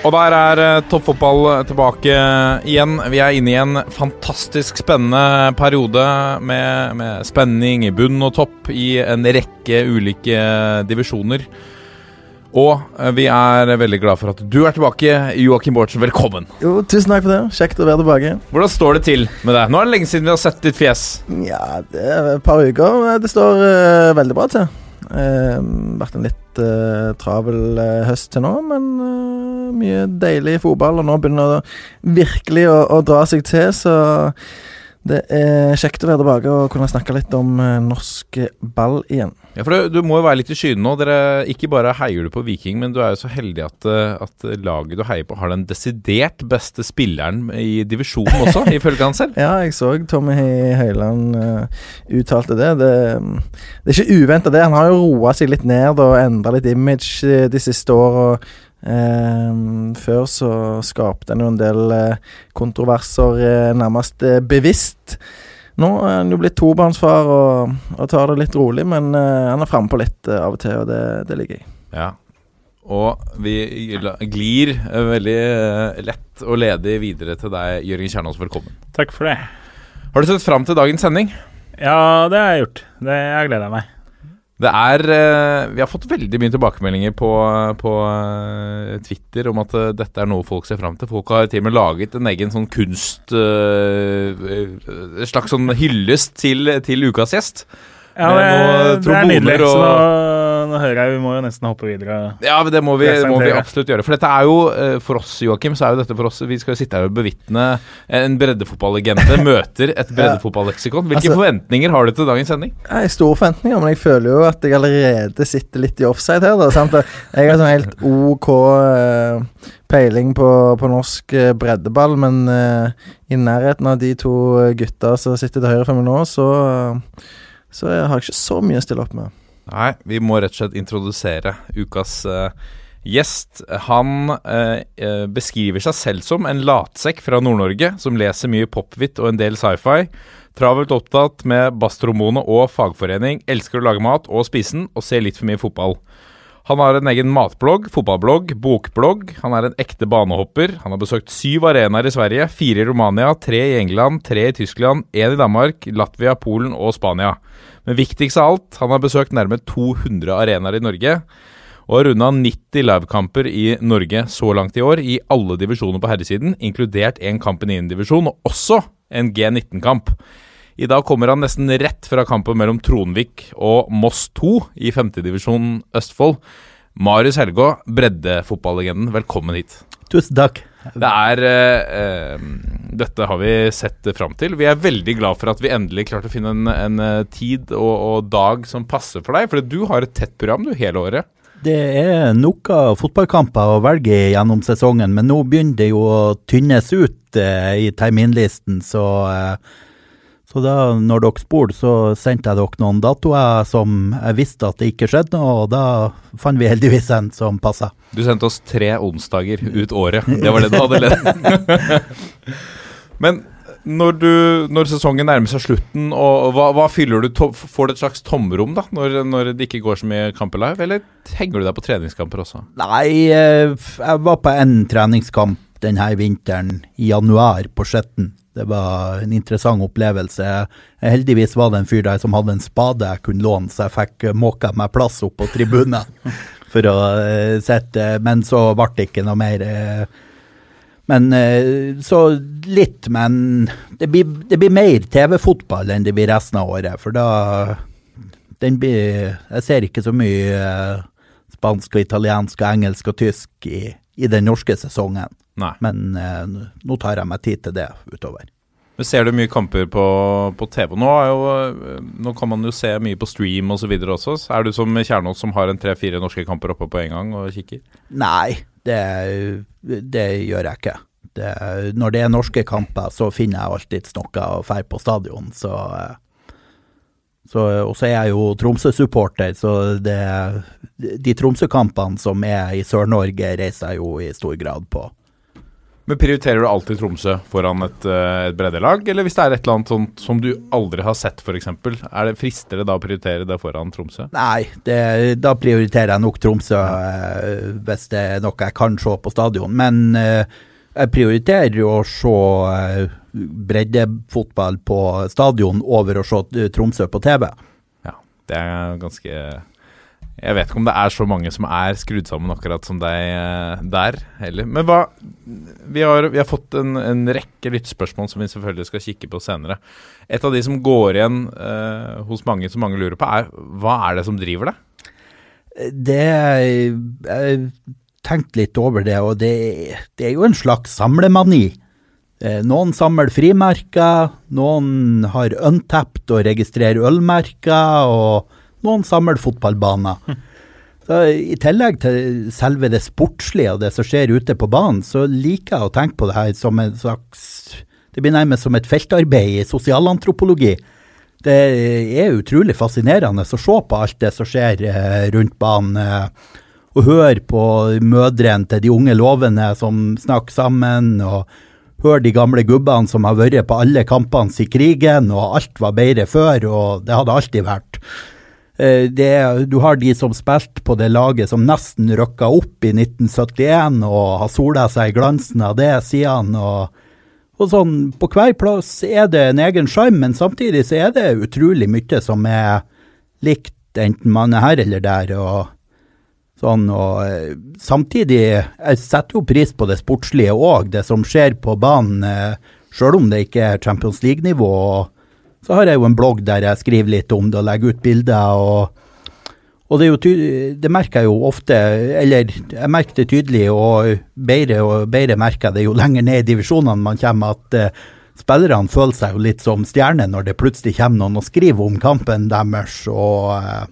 Og der er eh, toppfotball tilbake igjen. Vi er inne i en fantastisk spennende periode med, med spenning i bunn og topp i en rekke ulike divisjoner. Og eh, vi er veldig glad for at du er tilbake. Joakim Bårdsen, velkommen. Jo, tusen takk for det. Kjekt å være tilbake. Hvordan står det til med deg? Nå er det lenge siden vi har sett ditt fjes. Ja, det er et par uker. Det står uh, veldig bra til. Uh, vært en litt eh, travel eh, høst til nå, men eh, mye deilig fotball. Og nå begynner det virkelig å, å dra seg til, så det er kjekt å være tilbake og kunne snakke litt om eh, norsk ball igjen. Ja, for du, du må jo være litt i skyene nå. Dere, ikke bare heier du på Viking, men du er jo så heldig at, eh, at laget du heier på, har den desidert beste spilleren i divisjonen også, ifølge han selv. Ja, jeg så Tommy Høiland uh, uttalte det. det. Det er ikke uventa, det. Han har jo roa seg litt ned og endra litt image de siste åra. Før så skapte han jo en del eh, kontroverser eh, nærmest eh, bevisst. Nå er han jo blitt tobarnsfar og, og tar det litt rolig, men eh, han er frampå litt eh, av og til, og det, det ligger jeg. Ja. Og vi glir veldig lett og ledig videre til deg, Jørgen Kjernås. Velkommen. Takk for det. Har du sett fram til dagens sending? Ja, det har jeg gjort. Det jeg gleder meg. Det er eh, Vi har fått veldig mye tilbakemeldinger på, på eh, Twitter om at eh, dette er noe folk ser fram til. Folk har til og med laget en egen sånn kunst En slags sånn hyllest til, til ukas gjest. Ja, det, det er nydelig. nydelig. Så og- nå, nå hører jeg vi må jo nesten hoppe videre. Ja, men det må vi, må vi absolutt gjøre. For dette er jo, eh, for oss, Joakim, så er jo dette for oss Vi skal jo sitte her og bevitne en breddefotballegende møter et breddefotballeksikon. Hvilke Altså- forventninger har du til dagens sending? Jeg har store forventninger, men jeg føler jo at jeg allerede sitter litt i offside her. Da, sant? Jeg har sånn helt OK eh, peiling på, på norsk eh, breddeball, men i nærheten av de to gutta som sitter til høyre for meg nå, så, så jeg har jeg ikke så mye å stille opp med. Nei, vi må rett og slett introdusere ukas uh, gjest. Han eh, beskriver seg selv som en latsekk fra Nord-Norge som leser mye pophvitt og en del sci-fi. Travelt opptatt med basstromone og fagforening, elsker å lage mat og spise den, og ser litt for mye fotball. Han har en egen matblogg, fotballblogg, bokblogg. Han er en ekte banehopper. Han har besøkt syv arenaer i Sverige, fire i Romania, tre i England, tre i Tyskland, én i Danmark, Latvia, Polen og Spania. Men viktigst av alt, han har besøkt nærmere 200 arenaer i Norge. Og har runda 90 livekamper i Norge så langt i år, i alle divisjoner på herresiden, inkludert en kamp i 9. divisjon, og også en G19-kamp. I dag kommer han nesten rett fra kampen mellom Tronvik og Moss 2 i 5. divisjon Østfold. Marius Helgå, breddefotballegenden, velkommen hit. Tusen takk. Det er eh, eh, Dette har vi sett fram til. Vi er veldig glad for at vi endelig klarte å finne en, en eh, tid og, og dag som passer for deg. For du har et tett program du hele året. Det er nok av fotballkamper å velge gjennom sesongen, men nå begynner det jo å tynnes ut eh, i terminlisten, så eh, så da når dere spurte, så sendte jeg dere noen datoer som jeg visste at det ikke skjedde noe, og da fant vi heldigvis en som passa. Du sendte oss tre onsdager ut året. Det var det du hadde ledd. Men når, du, når sesongen nærmer seg slutten, og hva, hva fyller du to, Får du et slags tomrom da, når, når det ikke går så mye kamper live, eller henger du deg på treningskamper også? Nei, eh, jeg var på en treningskamp denne vinteren i januar på Skjetten. Det var en interessant opplevelse. Heldigvis var det en fyr der som hadde en spade jeg kunne låne, så jeg fikk måka meg plass opp på tribunen for å eh, sitte, men så ble det ikke noe mer. eh, Men eh, så litt, men det blir, det blir mer TV-fotball enn det blir resten av året, for da den blir, Jeg ser ikke så mye eh, spansk og italiensk og engelsk og tysk i, i den norske sesongen. Nei. Men eh, nå tar jeg meg tid til det utover. Men Ser du mye kamper på, på TV? Nå, er jo, eh, nå kan man jo se mye på stream osv. også. Er du som Kjernås som har en tre-fire norske kamper oppe på en gang og kikker? Nei, det, det gjør jeg ikke. Det, når det er norske kamper, så finner jeg alltids noe å dra på stadion. Så, eh, så Og så er jeg jo Tromsø-supporter, så det, de Tromsø-kampene som er i Sør-Norge, reiser jeg jo i stor grad på. Men Prioriterer du alltid Tromsø foran et, eh, et breddelag, eller hvis det er et eller annet sånt som du aldri har sett f.eks., er det frister det da å prioritere det foran Tromsø? Nei, det, da prioriterer jeg nok Tromsø ja. hvis det er noe jeg kan se på stadion. Men eh, jeg prioriterer å se eh, breddefotball på stadion over å se eh, Tromsø på TV. Ja, det er ganske Jeg vet ikke om det er så mange som er skrudd sammen akkurat som deg eh, der heller. Men hva Vi har, vi har fått en, en rekke lyttespørsmål som vi selvfølgelig skal kikke på senere. Et av de som går igjen eh, hos mange, som mange lurer på, er hva er det som driver det? Det Jeg tenkte litt over det, og det, det er jo en slags samlemani. Eh, Noen samler frimerker, noen har untapped og registrerer ølmerker, og noen samler fotballbaner. Så I tillegg til selve det sportslige og det som skjer ute på banen, så liker jeg å tenke på det her som en slags Det blir nærmest som et feltarbeid i sosialantropologi. Det er utrolig fascinerende å se på alt det som skjer eh, rundt banen. eh, Og høre på mødrene til de unge lovende som snakker sammen. og Høre de gamle gubbene som har vært på alle kampene i krigen, og alt var bedre før, og det hadde alltid vært. Eh, Det, du har de som spilte på det laget som nesten rykka opp i 1971, og har sola seg i glansen av det siden. Og, og sånn, på hver plass er det en egen sjarm, men samtidig så er det utrolig mye som er likt, enten man er her eller der. og Sånn, og eh, samtidig, jeg setter jo pris på det sportslige òg, det som skjer på banen, eh, sjøl om det ikke er Champions League-nivå. og Så har jeg jo en blogg der jeg skriver litt om det og legger ut bilder. og og det, det merker jeg jo ofte, eller jeg merker det tydelig, og bedre og bedre merker jeg det jo lenger ned i divisjonene man kommer, at uh, spillerne føler seg jo litt som stjerner når det plutselig kommer noen og skriver om kampen deres. og... uh,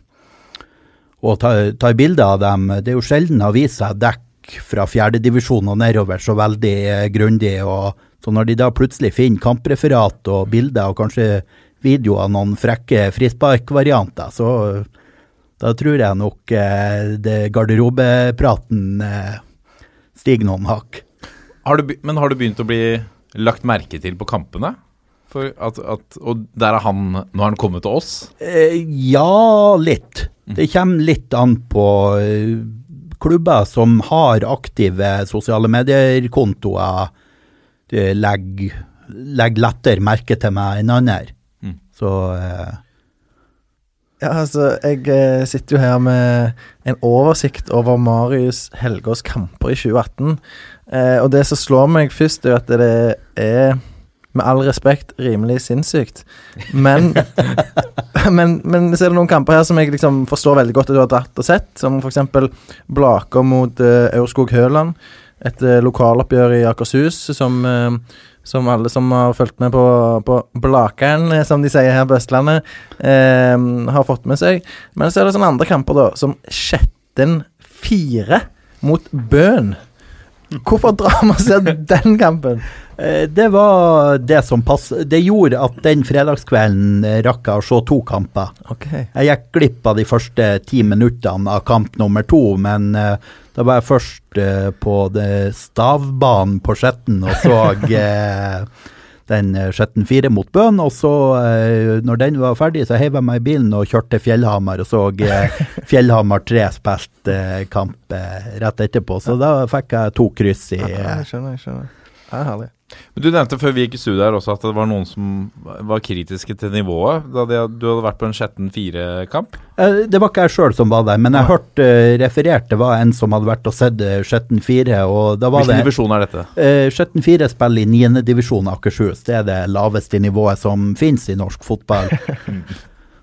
og tar, tar bilder av dem. Det er jo sjelden aviser dekker fra fjerdedivisjon og nedover så veldig uh, grundig. og Så når de da plutselig finner kampreferat og bilder og kanskje video av noen frekke frisparkvarianter, så da tror jeg nok eh, det garderobepraten eh, stiger noen hakk. Har du, men har du begynt å bli lagt merke til på kampene? At, at, og der er han Nå har han kommet til oss? Eh, ja, litt. Det kommer litt an på eh, klubber som har aktive sosiale medier-kontoer. De legger, legger lettere merke til meg enn andre. Mm. Så eh, Ja, altså, jeg eh, sitter jo her med en oversikt over Marius Helgaas kamper i 2018. Eh, og det som slår meg først, er at det er, med all respekt, rimelig sinnssykt. Men, men, men så er det noen kamper her som jeg liksom forstår veldig godt at du har dratt og sett, som f.eks. Blaker mot uh, Aurskog Høland. Et eh, lokaloppgjør i Akershus som eh, som alle som har fulgt med på, på Blakeren, eh, som de sier her på Østlandet, eh, har fått med seg. Men så er det sånne andre kamper, da, som Skjetten 4 mot Bøn. Hvorfor drar man seg den kampen? det var det som pass... Det gjorde at den fredagskvelden rakk jeg å se to kamper. Okay. Jeg gikk glipp av de første ti minuttene av kamp nummer to, men da var jeg først eh, på det stavbanen på Skjetten og så eh, den eh, Skjetten 4 mot Bøen. Og så, eh, når den var ferdig, så heiv jeg meg i bilen og kjørte til Fjellhamar og så eh, Fjellhamar 3 spilt eh, kamp rett etterpå. Så da fikk jeg to kryss i Ja, jeg skjønner, jeg skjønner. Ja, herlig. Men Du nevnte før vi gikk i studio her også at det var noen som var kritiske til nivået da de, du hadde vært på en Skjetten 4-kamp. Eh, Det var ikke jeg sjøl som var der, men jeg hørte eh, referert det var en som hadde vært og sett eh, Skjetten 4, og da var Hvilken divisjon er dette? Uh, Skjetten 4 spiller i 9. divisjon Akershus. Det er det laveste nivået som finnes i norsk fotball.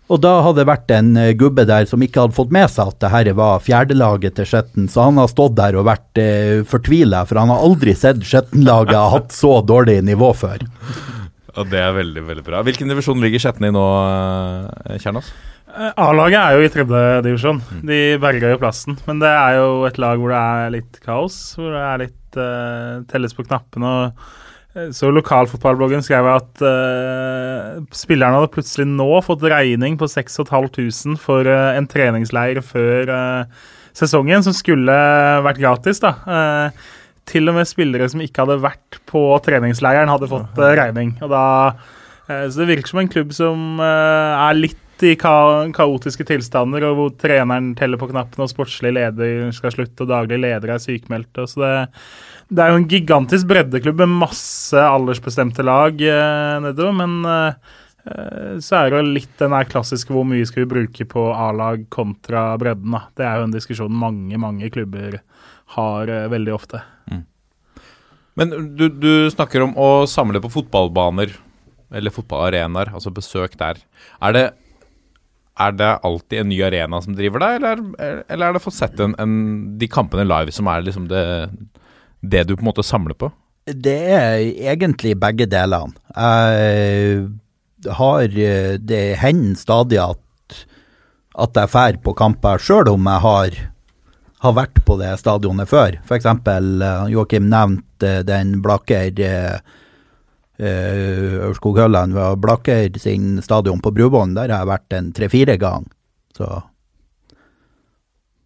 Og da hadde det vært en eh, gubbe der som ikke hadde fått med seg at det her var fjerdelaget til Skjetten, så han har stått der og vært eh, fortvila, for han har aldri sett Skjetten-laget ha hatt så dårlig nivå før. Og det er veldig, veldig bra. Hvilken divisjon ligger Skjetten i nå, eh, Kjernas? Eh, A-laget er jo i tredje divisjon. De berga jo plassen. Men det er jo et lag hvor det er litt kaos. Hvor det er litt uh, telles på knappene. og Så lokalfotballbloggen skrev at uh, spillerne hadde plutselig nå fått regning på 6500 for uh, en treningsleir før uh, sesongen, som skulle vært gratis. da. Til og med spillere som ikke hadde vært på treningsleiren, hadde fått regning. Og da, så det virker som en klubb som er litt i ka kaotiske tilstander, og hvor treneren teller på knappene, og sportslig leder skal slutte, og daglig leder er sykemeldte. Så det, det, er jo en gigantisk breddeklubb med masse aldersbestemte lag nedover, men så er det jo litt den der klassiske hvor mye skal vi bruke på A-lag kontra bredden. da. Det er jo en diskusjon mange, mange klubber har veldig ofte. Men du, du, snakker om å samle på fotballbaner, eller fotballarenaer, altså besøk der. Er det, er det, alltid en ny arena som driver deg, eller, eller er det fått sett en, en, de kampene live som er liksom det, det, du på en måte samler på? Det er egentlig begge delene. Jeg har Det hender stadig at, at jeg drar på kamper, sjøl om jeg har har vært på det stadionet før. F.eks. Uh, Joakim nevnte den Blakker uh, Aurskog-Høland ved Blakker sin stadion på Bruvollen. Der har jeg vært en tre-fire gang. Så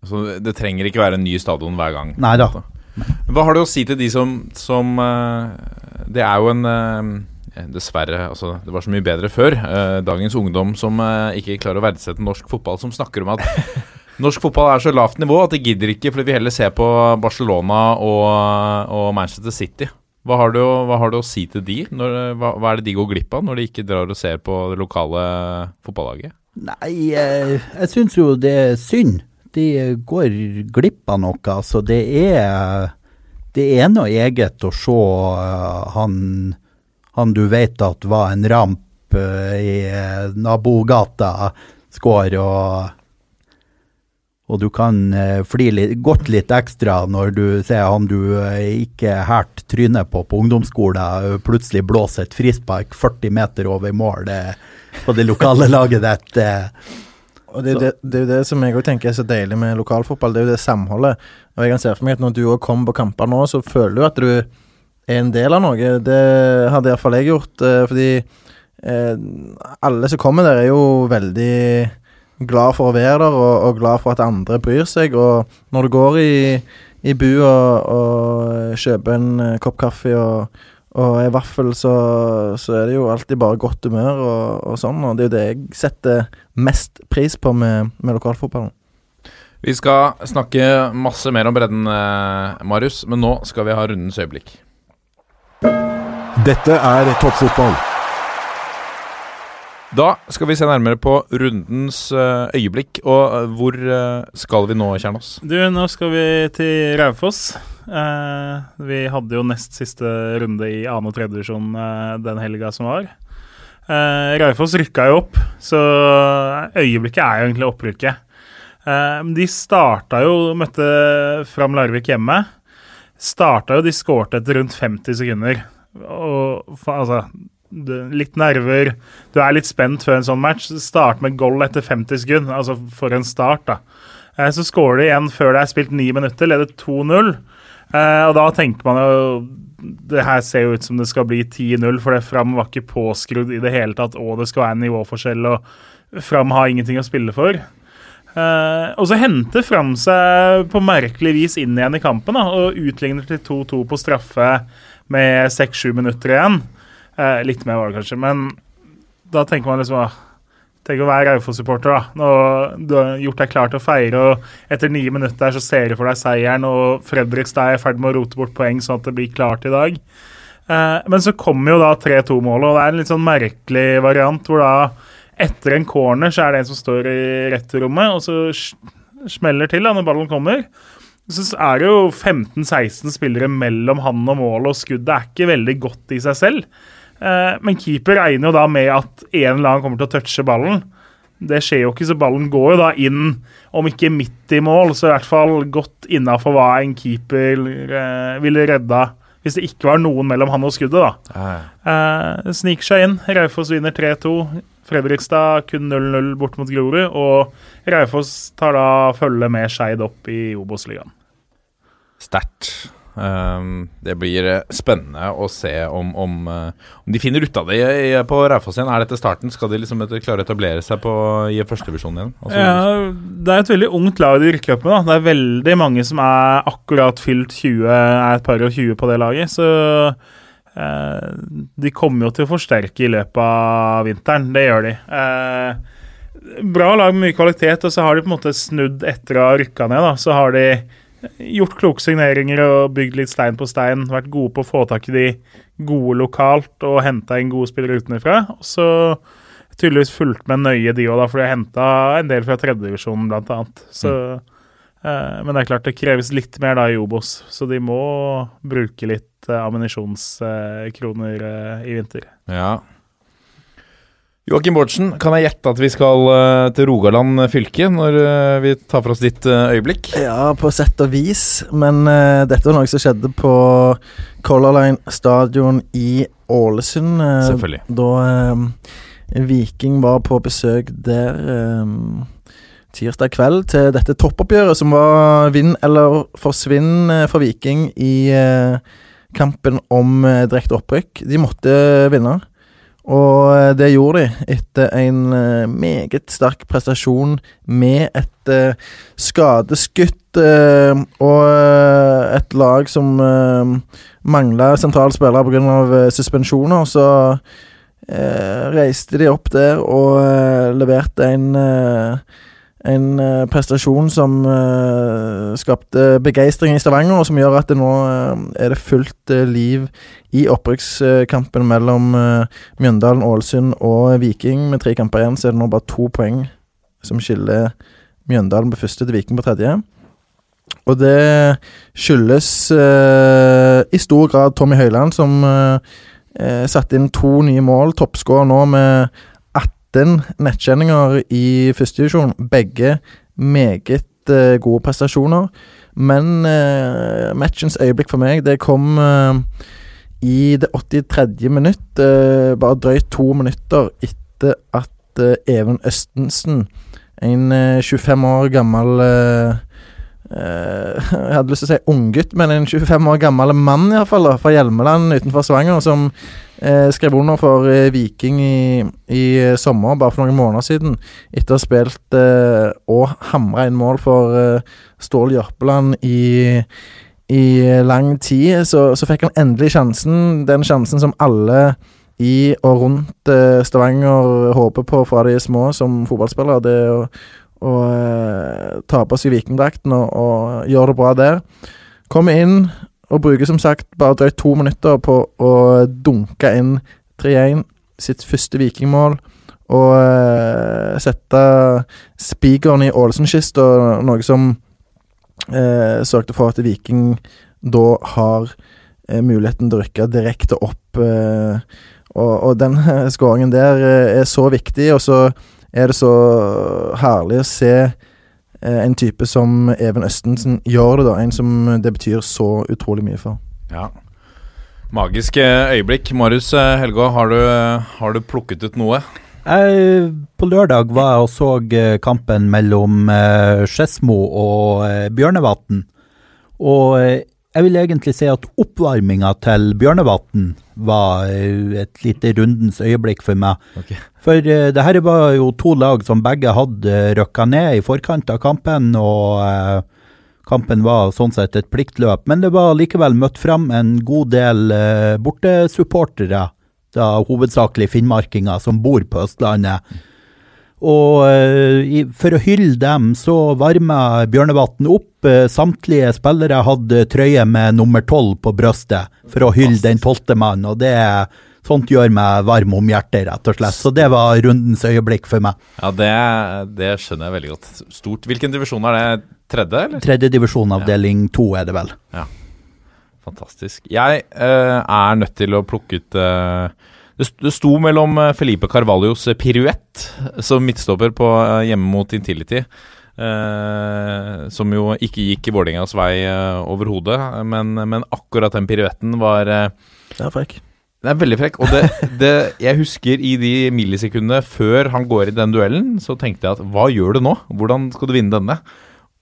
Så det trenger ikke være en ny stadion hver gang? Nei da. Hva har du å si til de som, som uh, Det er jo en uh, Dessverre, altså det var så mye bedre før. Uh, dagens ungdom som ikke klarer å verdsette norsk fotball, som snakker om at Norsk fotball er så lavt nivå at de gidder ikke, fordi vi heller ser på Barcelona og, og Manchester City. Hva har, du, hva har, du, å si til de? Når, hva, hva, er det de går glipp av når de ikke drar og ser på det lokale fotballaget? Nei, jeg, jeg syns jo det er synd. De går glipp av noe. Altså, det er Det er noe eget å se uh, han, han du vet at var en ramp uh, i nabogata, skår og og du kan eh, fly litt, godt litt ekstra når du ser han du eh, ikke hært trynet på på ungdomsskolen, eh, plutselig blåser et frispark 40 meter over mål på det lokale laget ditt. Og det, det, det, er jo det som jeg tenker er så deilig med lokalfotball, det er jo det samholdet. Og jeg kan se for meg at når du òg kommer på kamper nå, så føler du at du er en del av noe. Det hadde iallfall jeg gjort, fordi eh, alle som kommer der, er jo veldig glad for å være der, og, og, glad for at andre bryr seg. Og når du går i, i bu og, og, kjøper en eh, kopp kaffe og, og i hvert fall så, så, er det jo alltid bare godt humør og, og, sånn. Og det er jo det jeg setter mest pris på med, med lokalfotballen. Vi skal snakke masse mer om bredden, eh, Marius, men nå skal vi ha rundens øyeblikk. Dette er toppfotball. Da skal vi se nærmere på rundens uh, øyeblikk. Og uh, hvor uh, skal vi nå, Kjernås? Du, nå skal vi til Raufoss. vi hadde jo nest siste runde i annen og tredje divisjon den helga som var. Raufoss rykka jo opp, så øyeblikket er jo egentlig opprykket. de starta jo, møtte Fram Larvik hjemme. Starta jo, de skårte etter rundt 50 sekunder. Og altså litt nerver. Du er litt spent før en sånn match. Start med goal etter 50 sekund, Altså for en start, da. Eh, så scorer de igjen før det er spilt ni minutter, leder 2-0. Eh, og da tenker man jo Det her ser jo ut som det skal bli 10-0, for det Fram var ikke påskrudd i det hele tatt, og det skal være en nivåforskjell, og Fram har ingenting å spille for. Uh, og så henter Fram seg på merkelig vis inn igjen i kampen da, og utligner til 2-2 på straffe med 6-7 minutter igjen. Eh, litt mer var det kanskje, men da tenker man liksom ah, Tenk å være Raufoss-supporter, da. Nå, du har gjort deg klar til å feire, og etter nye minutter så ser du for deg seieren, og Fredrikstad er i ferd med å rote bort poeng sånn at det blir klart i dag. Eh, men så kommer jo da 3-2-målet, og det er en litt sånn merkelig variant hvor da etter en corner så er det en som står i retterommet, og så smeller til da når ballen kommer. Så er det jo 15-16 spillere mellom han og målet, og skuddet er ikke veldig godt i seg selv. Eh, men keeper regner jo da med at en eller annen kommer til å touche ballen. Det skjer jo ikke, så ballen går jo da inn, om ikke midt i mål, så i hvert fall godt innafor hva en keeper eh, ville redda Hvis det ikke var noen mellom han og skuddet, da. Ja, ja. Eh, sniker seg inn. Raufoss vinner 3-2. Fredrikstad kun 0-0 bort mot Grorud. Og Raufoss tar da følge med Skeid opp i Obos-ligaen. Sterkt. Um, det blir eh, spennende å se om, om, eh, om de finner ut av det i- på Raufoss igjen. Er dette starten? Skal de liksom klare å etablere seg på, i førstedivisjon igjen? Altså, Ja, det er et veldig ungt lag de rykker opp med. Det er veldig mange som er akkurat fylt 20, er et par og 20 på det laget. Så eh, de kommer jo til å forsterke i løpet av vinteren. Det gjør de. Eh, bra lag med mye kvalitet, og så har de på en måte snudd etter å ha rykka ned. da. Så har de gjort kloke signeringer og bygd litt stein på stein. Vært gode på å få tak i de gode lokalt og henta inn gode spillere utenfra. Og så tydeligvis fulgt med nøye, de òg, for de har henta en del fra tredjedivisjonen, annet. Så, eh, men det er klart det kreves litt mer da i Obos, så de må bruke litt eh, ammunisjonskroner eh, i vinter. Ja. Joakim Bårdsen, kan jeg gjette at vi skal eh, til Rogaland fylke når eh, vi tar for oss ditt eh, øyeblikk? Ja, på sett og vis, men uh, dette var noe som skjedde på Color Line stadion i Ålesund. Uh, Selvfølgelig. Da uh, Viking var på besøk der tirsdag kveld til dette toppoppgjøret, som var vinn eller forsvinn for Viking i kampen om direkte opprykk. De måtte vinne. Og eh, det gjorde de etter en eh, meget sterk prestasjon med et eh, skadeskutt og et lag som mangla sentrale spillere pga. Suspensjoner. Så reiste de opp der og leverte en en prestasjon som skapte begeistring i Stavanger, og som gjør at det nå er det fullt liv i opprykkskampen mellom eh, Mjøndalen, Ålesund og Viking. Med tre kamper igjen så er det nå bare to poeng som skiller Mjøndalen på første til Viking på tredje. Og det skyldes eh, i stor grad Tommy Høiland, som eh, eh, satte inn to nye mål. Toppskårer nå med 18 nettkjenninger i førstedivisjon. Begge meget eh, gode prestasjoner. Men eh, matchens øyeblikk for meg, det kom eh, i det 83. minutt. eh, bare drøyt to minutter etter at eh, Even Østensen, en eh, 25 år gammel eh, eh, Jeg hadde lyst til å si unggutt, men en 25 år gammel mann i fall, da, fra Hjelmeland utenfor Stavanger, som eh, skrev under for eh, Viking i, i eh, sommer, bare for noen måneder siden, etter å ha spilt eh, og hamra inn mål for eh, Stål Jørpeland i, i lang tid. Så, så fikk han endelig sjansen, den sjansen som alle i og rundt eh, Stavanger håper på fra de små som fotballspillere. Det å, å eh, ta på seg vikingdrakten og, og gjøre det bra der. Kommer inn og bruker som sagt bare drøyt to minutter på å dunke inn 3-1, sitt første vikingmål. Og eh, sette spikeren i Ålesundkista, noe som eh, sørget for at Viking da har eh, muligheten til å rykke direkte opp. Eh, og, og den skåringen der eh, er så viktig, og så er det så herlig å se eh, en type som Even Østensen gjør det, da. En som det betyr så utrolig mye for. Ja. Magiske øyeblikk. Marius Helgå, har har du plukket ut noe? Jeg, på lørdag var jeg og så eh, kampen mellom eh, Skedsmo og eh, Bjørnevatn. Og jeg vil egentlig si at oppvarminga til Bjørnevatn var et lite rundens øyeblikk for meg. Okay. For det her var jo to lag som begge hadde røkka ned i forkant av kampen, og kampen var sånn sett et pliktløp. Men det var likevel møtt fram en god del bortesupportere, da hovedsakelig finnmarkinger som bor på Østlandet. Og eh, for å hylle dem, så varma Bjørnevatn opp. Eh, samtlige spillere hadde trøye med nummer tolv på brøstet for å hylle den tolvte mannen, og det Sånt gjør meg varm om hjertet, rett og slett. Så det var rundens øyeblikk for meg. Ja, det, det skjønner jeg veldig godt. Stort. Hvilken divisjon er det? Tredje, eller? Tredjedivisjon avdeling to er det vel. Fantastisk. Jeg uh, er nødt til å plukke ut uh, det, sto mellom eh, Felipe Carvalhos piruett som midtstopper på, hjemme mot Intility. eh, som jo ikke gikk i Vålerengas vei eh, overhodet. Men, men akkurat den piruetten var eh, Det er frekk. Det er veldig frekk. Og det, det, jeg husker i de millisekundene før han går i den duellen, så tenkte jeg at hva gjør du nå? Hvordan skal du vinne denne?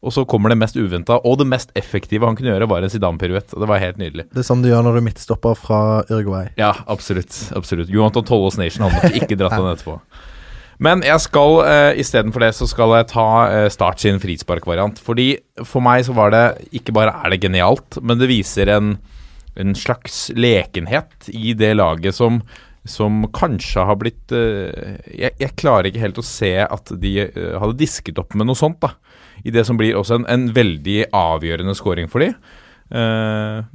Og så kommer det mest uventa, og det mest effektive han kunne gjøre, var en Zidane-piruett. Det var helt nydelig. Det er sånn du gjør når du midtstopper fra Uruguay. Ja, absolutt. absolutt. Johan Tollås Nation hadde nok ikke dratt den etterpå. Men jeg skal uh, istedenfor det så skal jeg ta uh, Start sin frisparkvariant. Fordi for meg så var det Ikke bare er det genialt, men det viser en, en slags lekenhet i det laget som, som kanskje har blitt uh, jeg, jeg, klarer ikke helt å se at de uh, hadde disket opp med noe sånt, da. I det som blir også en, en veldig avgjørende scoring for de. Uh,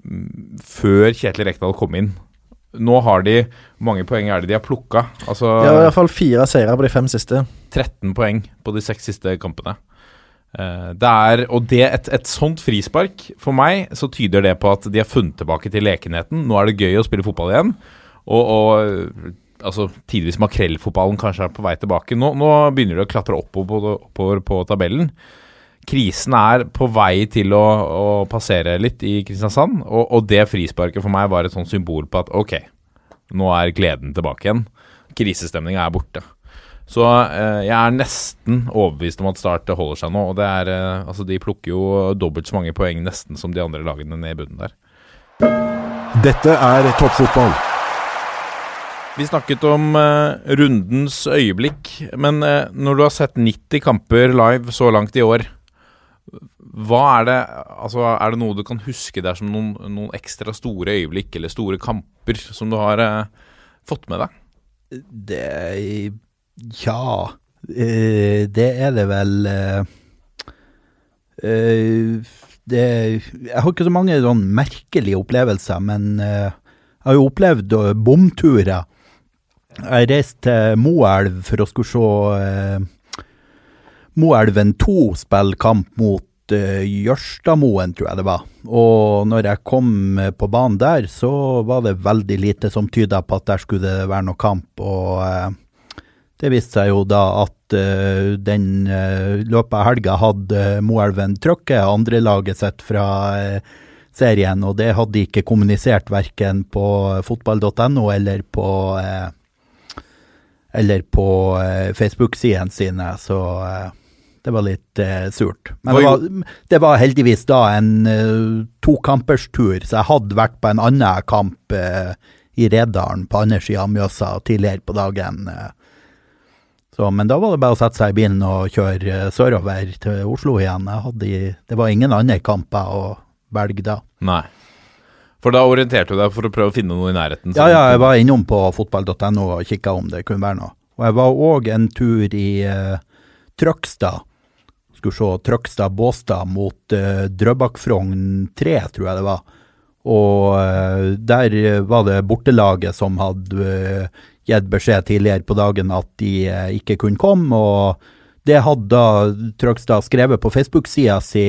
før Kjetil Rekdal kom inn. Nå har de Hvor mange poeng er det de har plukka? Altså De har i hvert fall fire seire på de fem siste. 13 poeng på de seks siste kampene. Uh, det er, og det, et, et sånt frispark, for meg, så tyder det på at de har funnet tilbake til lekenheten. Nå er det gøy å spille fotball igjen. Og, og altså, tidvis makrellfotballen kanskje er på vei tilbake. Nå, nå begynner det å klatre oppover, oppover på tabellen. Krisen er på vei til å, å passere litt i Kristiansand, og, og, det frisparket for meg var et sånn symbol på at ok, nå er gleden tilbake igjen. Krisestemninga er borte. Så eh, jeg er nesten overbevist om at Start holder seg nå. og det er, eh, altså De plukker jo dobbelt så mange poeng nesten som de andre lagene ned i bunnen der. Dette er toppfotball. Vi snakket om eh, rundens øyeblikk, men uh, når du har sett 90 kamper live så langt i år, hva er det Altså, er det noe du kan huske der som noen, noen ekstra store øyeblikk eller store kamper som du har eh, fått med deg? Det Ja, det er det vel det, Jeg har ikke så mange sånn merkelige opplevelser, men jeg har jo opplevd bomturer jeg reiste til Moelv for å skulle se eh, Moelven 2 spille kamp mot eh, Jørstadmoen, tror jeg det var. Og når jeg kom på banen der, så var det veldig lite som tyda på at der skulle det være noe kamp. Og eh, det viste seg jo da at eh, den eh, løpet av helga hadde Moelven trykket andrelaget sitt fra eh, serien, og det hadde de ikke kommunisert verken på fotball.no eller på eh, eller på eh, Facebook-sidene sine, så eh, det var litt eh, surt. Men det var, det var, heldigvis da en uh, tokamperstur, så jeg hadde vært på en annen kamp uh, i Redalen på andre sida av Mjøsa tidligere på dagen. Uh. Så, men da var det bare å sette seg i bilen og kjøre sørover til Oslo igjen. Hadde, det var ingen andre kamper å velge da. Nei. For da orienterte du deg for å prøve å finne noe i nærheten? Ja, ja, jeg var innom på fotball.no og kikka om det kunne være noe. Og jeg var òg en tur i uh, Trøgstad. Skulle se Trøgstad-Båstad mot uh, Drøbak-Frogn 3, tror jeg det var. Og uh, der var det bortelaget som hadde uh, gitt beskjed tidligere på dagen at de ikke kunne komme. Og det hadde da Trøgstad skrevet på Facebook-sida si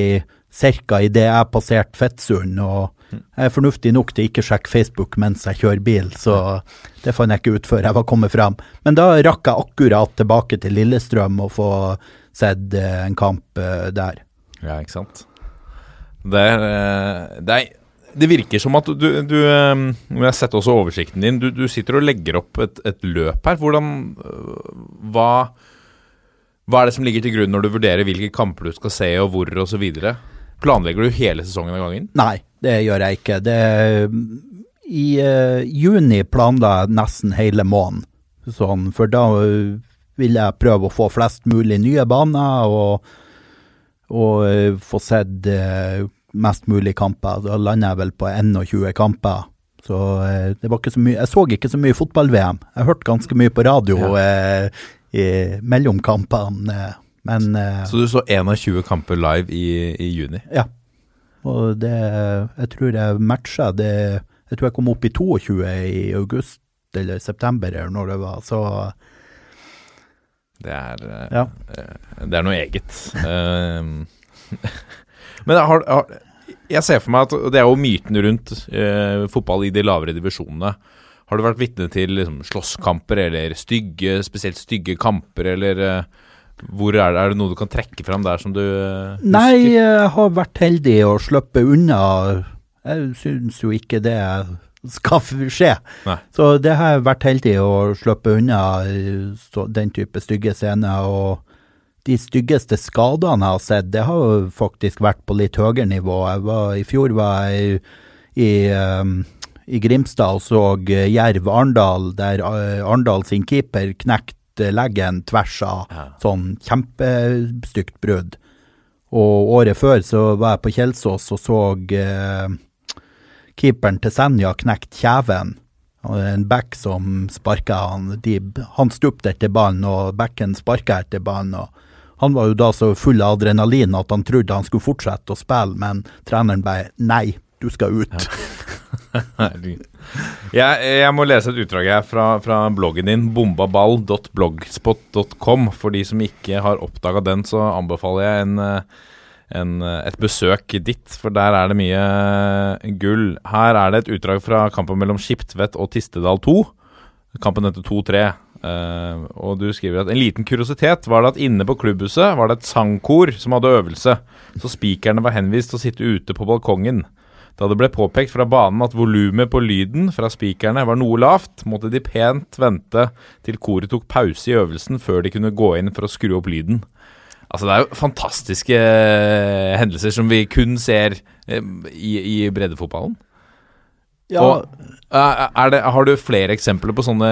ca. idet jeg passerte Fettsund. og jeg er fornuftig nok til ikke sjekke Facebook mens jeg kjører bil, så det fant jeg ikke ut før jeg var kommet fram. Men da rakk jeg akkurat tilbake til Lillestrøm og få sett eh, en kamp eh, der. Ja, ikke sant. Det, er, eh, det, er, det virker som at du, du Jeg har sett også oversikten din. Du, du sitter og legger opp et, et løp her. Hvordan hva, hva er det som ligger til grunn når du vurderer hvilke kamper du skal se, og hvor, osv.? Planlegger du hele sesongen av gangen? Nei, det gjør jeg ikke. Det, I uh, juni planla jeg nesten hele måneden, sånn, for da vil jeg prøve å få flest mulig nye baner og, og uh, få sett mest mulig kamper. Da lander jeg vel på 21 kamper. Så det var ikke så mye Jeg så ikke så mye fotball-VM. Jeg hørte ganske mye på radio ja. i, mellom kampene. Men Så du så 21 kamper live i, i juni? Ja. Og det Jeg tror jeg matcha det Jeg tror jeg kom opp i 22 i august eller september, eller når det var, så Det er ja. Det er noe eget. Ehm, men har, har, jeg ser for meg at det er jo myten rundt eh, fotball i de lavere divisjonene. Har du vært vitne til liksom, slåsskamper eller stygge, spesielt stygge kamper, eller eh, Hvor er det, er det noe du kan trekke fram der som du eh, husker? Nei, jeg har vært heldig å slippe unna. Jeg syns jo ikke det skal f- skje. Nei. Så det har vært heldig å slippe unna eh, så, den type stygge scener. Og de styggeste skadene jeg har sett, det har jo faktisk vært på litt høyere nivå. Var, I fjor var jeg i, eh, i Grimstad og så eh, Jerv Arendal, der Arendal sin keeper knekte leggen tvers av. Ja. Sånn kjempestygt brudd. Og året før så var jeg på Kjelsås og så keeperen til Senja knekt kjeven. Og En back som sparka han. De, han stupte etter ballen, og backen sparka etter ballen. Han var jo da så full av adrenalin at han trodde han skulle fortsette å spille, men treneren bare nei, du skal ut. Ja. Jeg, jeg må lese et utdrag her fra, fra bloggen din, bombaball.blogspot.com. For de som ikke har oppdaga den, så anbefaler jeg en, eh, en, eh, et besøk dit, for der er det mye eh, gull. Her er det et utdrag fra kampen mellom Skiptvet og Tistedal 2. Kampen etter 2-3. Uh, og du skriver at en liten kuriositet var det at inne på klubbhuset var det et sangkor som hadde øvelse, så spikerne var henvist til å sitte ute på balkongen. Da det ble påpekt fra banen at volumet på lyden fra spikerne var noe lavt, måtte de pent vente til koret tok pause i øvelsen før de kunne gå inn for å skru opp lyden. Altså Det er jo fantastiske eh, hendelser som vi kun ser eh, i, i breddefotballen. Og, eh, det, har du flere eksempler på sånne,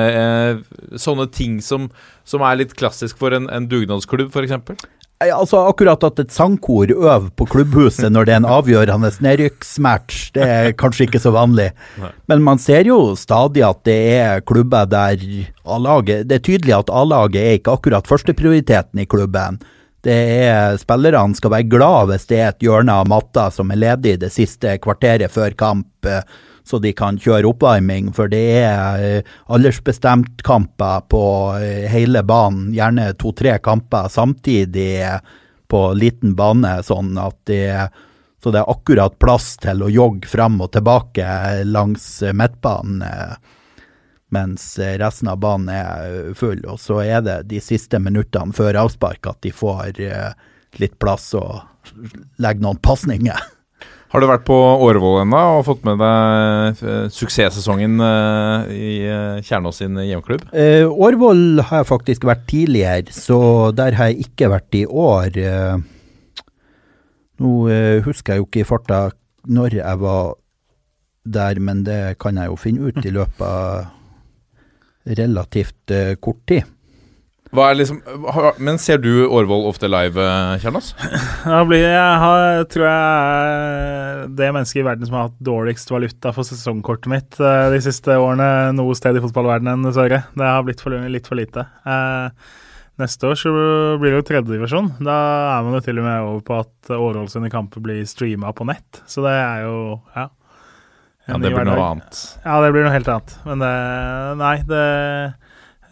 sånne ting som, som er litt klassisk for en, en dugnadsklubb, f.eks.? Altså Akkurat at et sangkor øver på klubbhuset når det er en avgjørende nedrykksmatch, det er kanskje ikke så vanlig. Men man ser jo stadig at det er klubber der A-laget Det er tydelig at A-laget er ikke akkurat førsteprioriteten i klubben. Det er Spillerne skal være glad hvis det er et hjørne av matta som er ledig det siste kvarteret før kamp, eh, så de kan kjøre oppvarming. For det er eh, aldersbestemtkamper på eh, hele banen, gjerne to-tre kamper samtidig på liten bane, sånn at det så det er akkurat plass til å jogge fram og tilbake langs midtbanen, mens resten av banen er full. Og så er det de siste minuttene før avspark at de får eh, litt plass og legger noen pasninger. Har du vært på Årvoll ennå og fått med deg eh, suksesssesongen eh, i Kjernås sin hjemklubb? Eh, Årvoll har jeg faktisk vært tidligere, så der har jeg ikke vært i år. Nå husker jeg jo ikke i farta når jeg var der, men det kan jeg jo finne ut i løpet av relativt uh, kort tid. Hva er liksom, har, men ser du Årvoll ofte live, Kjernas? Jeg, jeg, har, tror jeg er det mennesket i verden som har hatt dårligst valuta for sesongkortet mitt eh, de siste årene noe sted i fotballverdenen, dessverre. Det har blitt for, litt for lite. Eh, neste år så blir det jo tredjedivisjon. Da er man jo til og med over på at Årvoll sine kamper blir streama på nett. Så det er jo ja. Ja, det blir noe annet. Ja, det blir noe helt annet. Men det Nei, det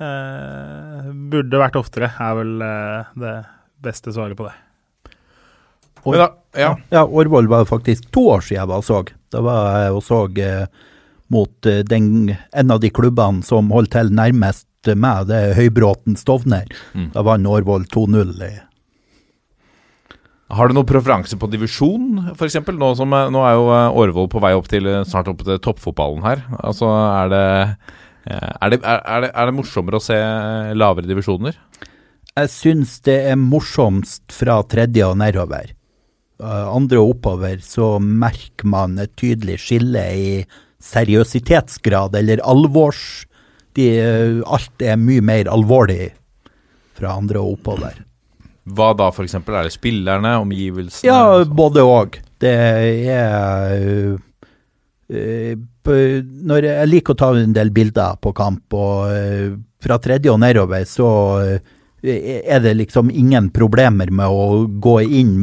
eh, burde vært oftere, er vel eh, det beste svaret på det. Men da, ja. Ja, Årvoll var faktisk to år siden jeg var og så. Da var jeg og så eh, mot eh, den, en av de klubbene som holdt til nærmest meg, det er Høybråten Stovner. Mm. Da vant Orvold 2-0. i Har du noen preferanse på divisjon, f.eks.? Nå, eh, nå er jo eh, Årvoll på vei opp til, eh, snart opp til toppfotballen her. Altså, er det, er det, er, det, er det morsommere å se lavere divisjoner? Jeg syns det er morsomst fra tredje og nedover. Andre og oppover så merker man et tydelig skille i seriøsitetsgrad, eller alvors... De, alt er mye mer alvorlig fra andre og oppover. Hva da, f.eks.? Er det spillerne, omgivelsene? Ja, både òg. Det er på- Når jeg liker å ta en del bilder på kamp, og øh, fra tredje og nedover, så øh, er det liksom ingen problemer med å gå inn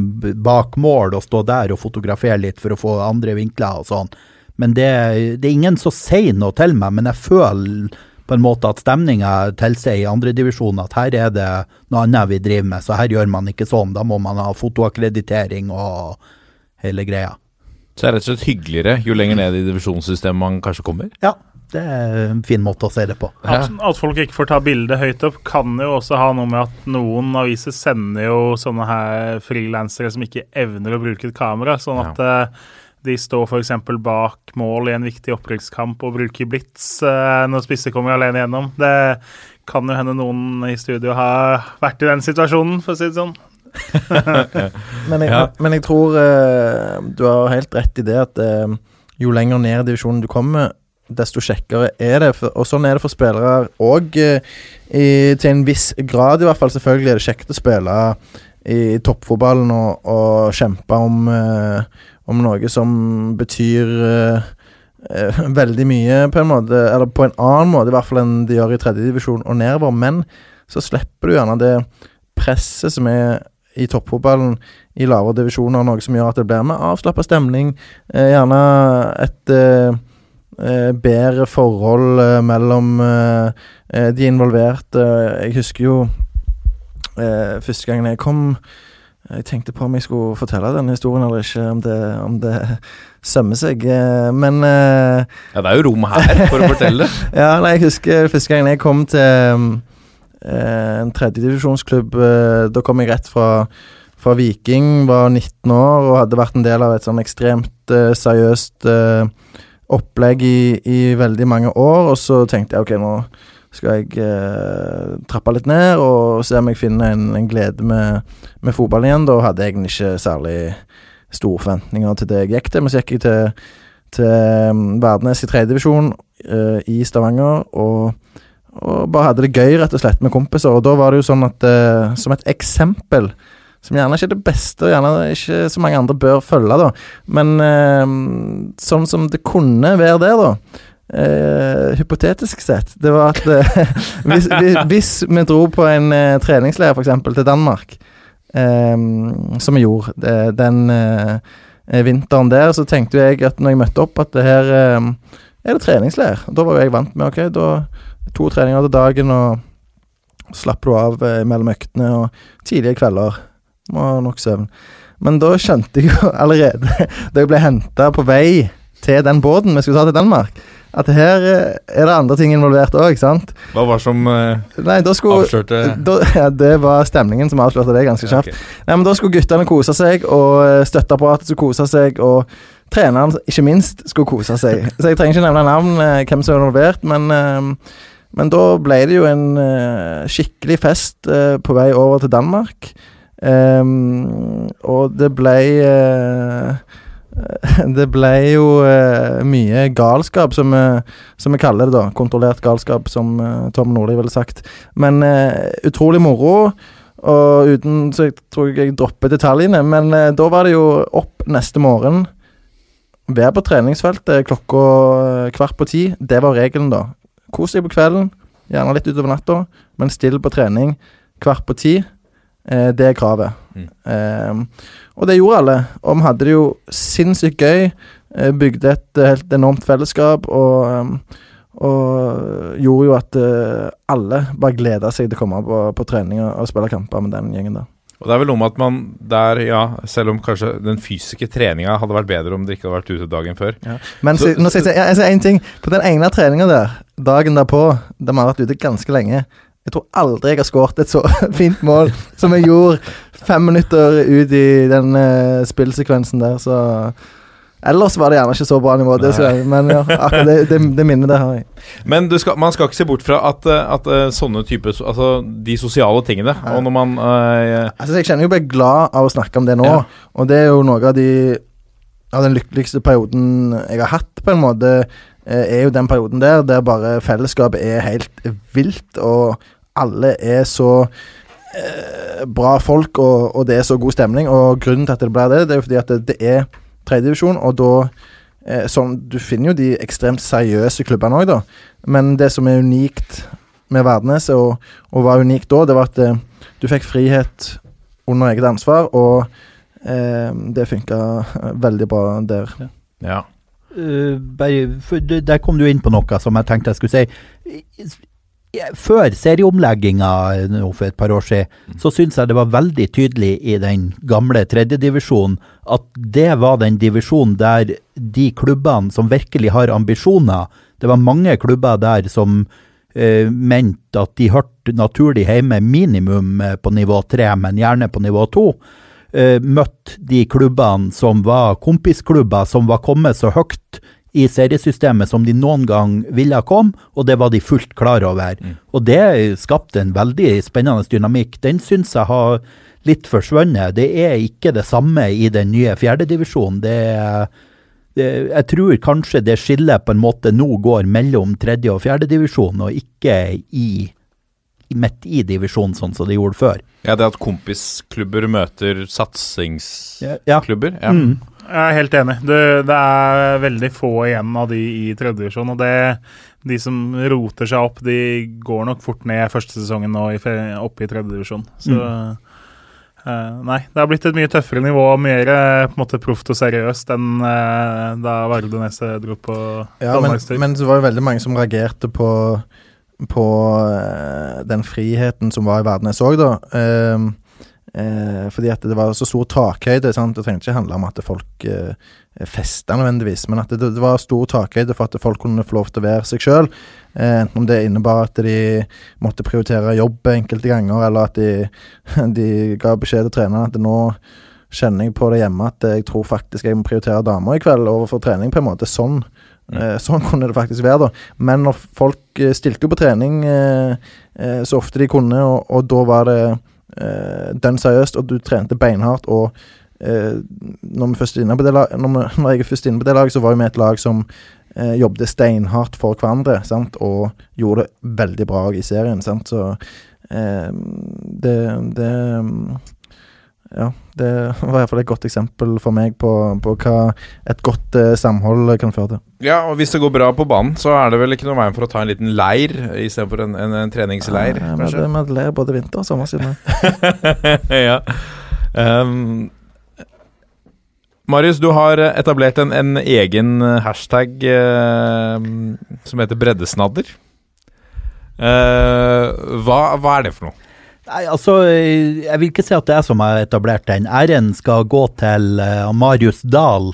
bak mål og stå der og fotografere litt for å få andre vinkler og sånn. Men det, det er ingen som sier noe til meg, men jeg føler på en måte at stemninga tilsier i andredivisjon at her er det noe annet vi driver med, så her gjør man ikke sånn. Da må man ha fotoakkreditering og hele greia. Så det er rett og slett hyggeligere jo lenger ned i divisjonssystemet man kanskje kommer? Ja, Det er en fin måte å se det på. At, at folk ikke får ta bilde høyt opp, kan jo også ha noe med at noen aviser sender jo sånne her frilansere som ikke evner å bruke et kamera, sånn at eh, de står f.eks. bak mål i en viktig opprykkskamp og bruker blits eh, når spisser kommer alene gjennom. Det kan jo hende noen i studio har vært i den situasjonen, for å si det sånn. Men jeg, Ja. men jeg tror eh, du har helt rett i det at eh, jo lenger ned i divisjonen du kommer, desto kjekkere er det. For, og sånn er det for spillere òg, til en viss grad i hvert fall. Selvfølgelig er det kjekt å spille i toppfotballen og, og kjempe om, eh, om noe som betyr uh, veldig mye, på en måte. Eller på en annen måte, i hvert fall enn de gjør i tredjedivisjon og nedover. Men så slipper du gjerne det presset som er i toppfotballen i lavere divisjoner, noe som gjør at det blir mer avslappa stemning. Uh, gjerne et bedre forhold mellom de involverte. Jeg husker jo første gangen jeg kom Jeg tenkte på om jeg skulle fortelle denne historien eller ikke, om det, om det sømmer seg. eh, men eh, Ja, det er jo rom her for å fortelle ja, nei, jeg husker første gangen jeg kom til um, eh, en tredjedivisjonsklubb. Uh, da kom jeg rett fra, fra Viking, var 19 år og hadde vært en del av et sånn ekstremt seriøst opplegg i, i veldig mange år. Og så tenkte jeg ok, nå skal jeg eh, trappe litt ned og se om jeg finner en, en glede med, med fotball igjen. Da hadde jeg egentlig ikke særlig store forventninger til det jeg gikk til, men så gikk jeg til, til um, Verdnes i tredjedivisjon eh, i Stavanger. Og, og bare hadde det gøy, rett og slett, med kompiser. Og da var det jo sånn at eh, Som et eksempel, som gjerne ikke er det beste, og gjerne ikke så mange andre bør følge, da, men eh, sånn som det kunne være der, da. Uh, hypotetisk sett. Det var at uh, hvis, hvis, vi dro på en uh, treningsleir, f.eks. til Danmark, um, som vi gjorde det, den vinteren der, så tenkte jeg at når jeg møtte opp, at det her um, er det treningsleir. Da var jo jeg vant med ok, da to treninger til dagen, og slapper du av mellom øktene og tidlige kvelder. Må nok søvn. Men da skjønte jeg jo allerede, da jeg ble henta på vei til den båten vi skulle ta til Danmark, at her eh, er det andre ting involvert òg, sant? Hva var som uh, Nei, skulle avslørte da, ja, Det var stemningen som avslørte det ganske kjapt. Okay. Nei, men Da skulle guttene kose seg, og eh, støtteapparatet skulle kose seg, og treneren, ikke minst, skulle kose seg. Så jeg trenger ikke nevne navn, eh, hvem som er involvert, men, eh, men da ble det jo en eh, skikkelig fest på vei over til Danmark. Um, og det ble Det ble jo eh, mye galskap, som, vi- som vi kaller det, da. Kontrollert galskap, som eh, Tom Nordli ville sagt. Men eh, utrolig moro. Og uten Så jeg tror jeg dropper detaljene. Men eh, da var det jo opp neste morgen. Være på treningsfeltet klokka eh, kvart på ti. Det var regelen, da. Kos deg på kvelden, gjerne litt utover natta, men still på trening kvart på ti. Eh, det er kravet. Mm. Og det gjorde alle. Og vi hadde det jo sinnssykt gøy. Eh, bygde et eh, helt enormt fellesskap og eh, og gjorde jo at alle bare gleda seg til å komme på, på trening og, spille kamper med den gjengen der. Og det er vel noe med at man der, ja, selv om kanskje den fysiske treninga hadde vært bedre om dere ikke hadde vært ute dagen før Men Så- nå skal jeg jeg, jeg sier én ting. På den ene treninga der, dagen derpå, der vi har vært ute ganske lenge Jeg tror aldri jeg har skåret et så fint mål som jeg gjorde fem minutter ut i den uh, spillsekvensen der, så Ellers var det gjerne ikke så bra nivå, det jeg, men ja, akkurat det, det, det minnet det har jeg. Men du skal, man skal ikke se bort fra at, eh, at eh, sånne typer Altså de sosiale tingene. Nei. Og når man uh, Altså, jeg kjenner jo bare glad av å snakke om det nå, Ja. og det er jo noe av de Av den lykkeligste perioden jeg har hatt, på en måte, er jo den perioden der der bare fellesskapet er helt vilt, og alle er så eh, bra folk, og, og det er så god stemning. Og grunnen til at det blir det, det er jo fordi at det, det er tredjedivisjon, og da eh, sånn, Du finner jo de ekstremt seriøse klubbene òg, da. Men det som er unikt med Verdnes, og, og var unikt da, det var at eh, du fikk frihet under eget ansvar, og eh, det funka veldig bra der. Ja. Eh, bare, der kom du inn på noe som jeg tenkte jeg skulle si. Før serieomlegginga for et par år siden, så syns jeg det var veldig tydelig i den gamle tredjedivisjonen at det var den divisjonen der de klubbene som virkelig har ambisjoner, Det var mange klubber der som eh, mente at de hørte naturlig hjemme minimum eh, på nivå tre, men gjerne på nivå to. Eh, møtt de klubbene som var kompisklubber, som var kommet så høyt i seriesystemet som de noen gang ville komme, og det var de fullt klar over. Og det skapte en veldig spennende dynamikk. Den syns jeg har litt forsvunnet. Det er ikke det samme i den nye fjerdedivisjonen. Det er jeg tror kanskje det skillet på en måte nå går mellom tredje- og fjerdedivisjon, og ikke i, i midt i divisjonen, sånn som det gjorde før. Ja, det at kompisklubber møter satsingsklubber. Ja. Ja. Mm. Jeg er helt enig. Det, det er veldig få igjen av de i tredjedivisjon. Og det, de som roter seg opp, de går nok fort ned første sesongen nå i, oppe i tredjedivisjon. Så eh, nei, det har blitt et mye tøffere nivå, mer eh, proft og seriøst enn uh, da Varde Nesse dro på Ja, men, Danmarkstur. men det var jo veldig mange som reagerte på, på uh, den friheten som var i Værnes òg, da. Ehm, eh, fordi at det var så stor takhøyde. Sant? Det trengte ikke handle om at folk eh, festa nødvendigvis, men at det, det var stor takhøyde for at folk kunne få lov til å være seg sjøl. enten om det innebar at de måtte prioritere jobb enkelte ganger, eller at de, de ga beskjed til treneren at nå kjenner jeg på det hjemme at jeg tror faktisk jeg må prioritere damer i kveld overfor trening, på en måte. Sånn. Eh, sånn kunne det faktisk være, da. Men når folk eh, stilte jo på trening eh, eh, så ofte de kunne, og, og da var det eh, dønn seriøst, og du trente beinhardt, og eh, når, vi lag, når, vi, når jeg er først inne på det laget, så var vi et lag som eh, jobbet steinhardt for hverandre, sant? og gjorde det veldig bra i serien. Sant? Så eh, det, det ja, det var i hvert fall et godt eksempel for meg på, på hva et godt eh, samhold kan føre til. Ja, og hvis det går bra på banen, så er det vel ikke noe veien for å ta en liten leir istedenfor en, en, en treningsleir, Ja, vi hadde- hadde leir både vinter og sommer siden. ja. Um, Marius, du har etablert en, en egen hashtag eh, som heter breddesnadder. Eh, hva, hva er det for noe? Nei, altså, jeg vil ikke si at det er som har etablert den. Æren skal gå til uh, Marius Dahl,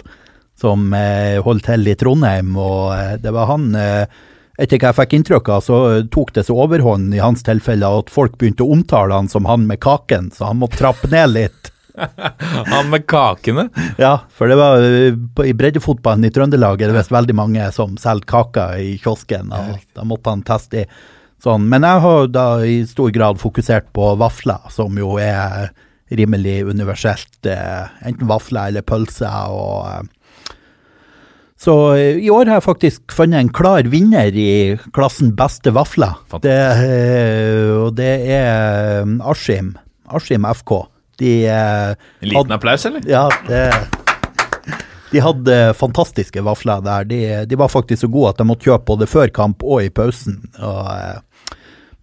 som uh, holdt til i Trondheim, og uh, det var han etter hva jeg fikk inntrykk av, så tok det så overhånd i hans tilfelle at folk begynte å omtale han som han med kaken, så han måtte trappe ned litt. Han med kakene? Ja, for det var i breddefotballen i Trøndelag er det visst veldig mange som selger kaker i kiosken, og da måtte han teste de. Sånn. Men jeg har da i stor grad fokusert på vafler, som jo er rimelig universelt. Eh, enten vafler eller pølser. og... Eh, så eh, i år har jeg faktisk funnet en klar vinner i klassen beste vafler. Det, og det er Askim. Askim FK. De En liten applaus, eller? ja, det De hadde fantastiske vafler der. De, de var faktisk så gode at de måtte kjøpe både før kamp og i pausen. Og,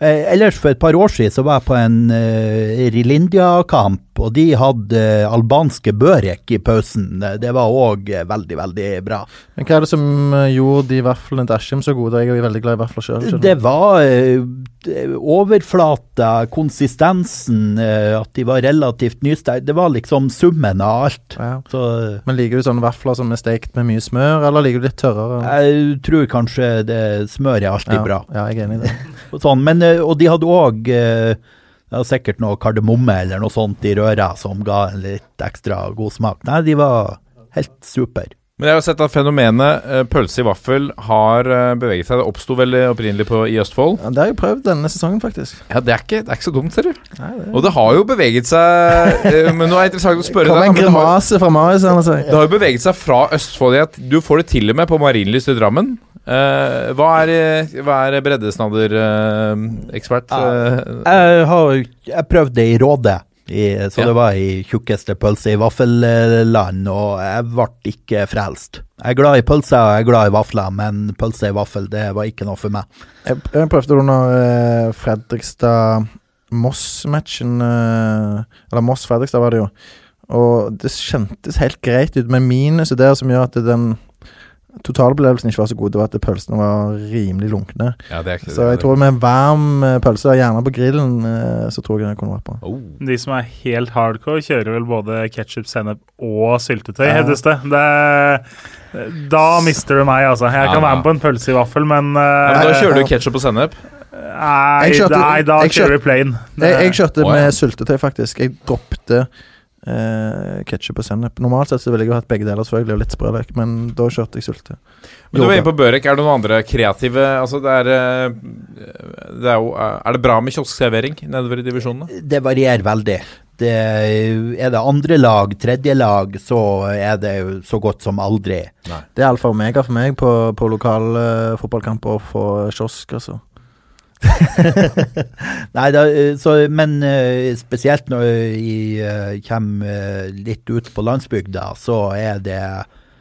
ellers, for et par år siden, så var jeg på en uh, Rilindia-kamp, og de hadde uh, albanske børek i pausen. Det, var òg veldig, veldig bra. Men hva er det som eh, gjorde de vaflene til Askim så gode? Jeg er jo veldig glad i vafler sjøl. Det var eh, det- overflata, konsistensen, eh, at de var relativt nysteikt. Det var liksom summen av alt. Ja. Så Men liker du sånne vafler som er stekt med mye smør, eller liker du litt tørrere? Jeg tror kanskje det smør er alltid ja. bra. Ja, jeg er enig i det. Sånn, men, eh, og de hadde òg var sikkert noe kardemomme eller noe sånt i røra som ga en litt ekstra god smak. Nei, de var helt super. Men jeg har sett at fenomenet eh, pølse i vaffel har eh, beveget seg. Det oppsto vel opprinnelig på, i Østfold. Ja, det har jeg prøvd denne sesongen, faktisk. Ja, det er ikke, det er ikke så dumt, ser du. Nei, det Og det har jo beveget seg eh, Men nå er det interessant å spørre kom deg. en men det har- grimase fra Marius her. Altså. Det har jo beveget seg fra Østfold i at du får det til og med på Marienlyst i Drammen. Eh, hva er, eh, hva er breddesnadder-ekspert? Jeg har jeg prøvde det i Råde, i, så Ja. det var i tjukkeste pølse i vaffelland, og jeg ble ikke frelst. Jeg er glad i pølse og jeg er glad i vafler, men pølse i vaffel, det var ikke noe for meg. Jeg, jeg prøvde det under eh, Fredrikstad-Moss-matchen. eh, eller Moss-Fredrikstad var det jo. Og det kjentes helt greit ut, men minuset der som gjør at den totalopplevelsen ikke var så god, det var at pølsene var rimelig lunkne. ja, det er ikke Så jeg tror med en varm eh, pølse, gjerne på grillen, eh, så tror jeg det kunne vært bra. oh. De som er helt hardcore, kjører vel både ketsjup, sennep og syltetøy, Ja. hevdes det. Det Da mister du meg, altså. Jeg kan Ja. være med på en pølse i vaffel, men, Ja, men da kjører du ketsjup og sennep. nei, kjørte- nei, da kjører vi plain. Jeg, jeg kjørte med syltetøy, faktisk. Jeg droppte uh, ketsjup og sennep. Normalt sett så ville jeg jo hatt begge deler, selvfølgelig, og litt sprøløk, men da kjørte jeg sulte. Men du var inne på Børek. Er det noen andre kreative Altså, det er eh, Det er jo eh, Er det bra med kioskservering nedover i divisjonene? Det varierer veldig. Det, er det andre lag, tredje lag, så er det jo så godt som aldri. Det er alfa og omega for meg på, på lokal uh, fotballkamp og få kiosk, altså. Nei, da, eh, så, men eh, spesielt når jeg eh, kommer eh, litt ut på landsbygda, så er det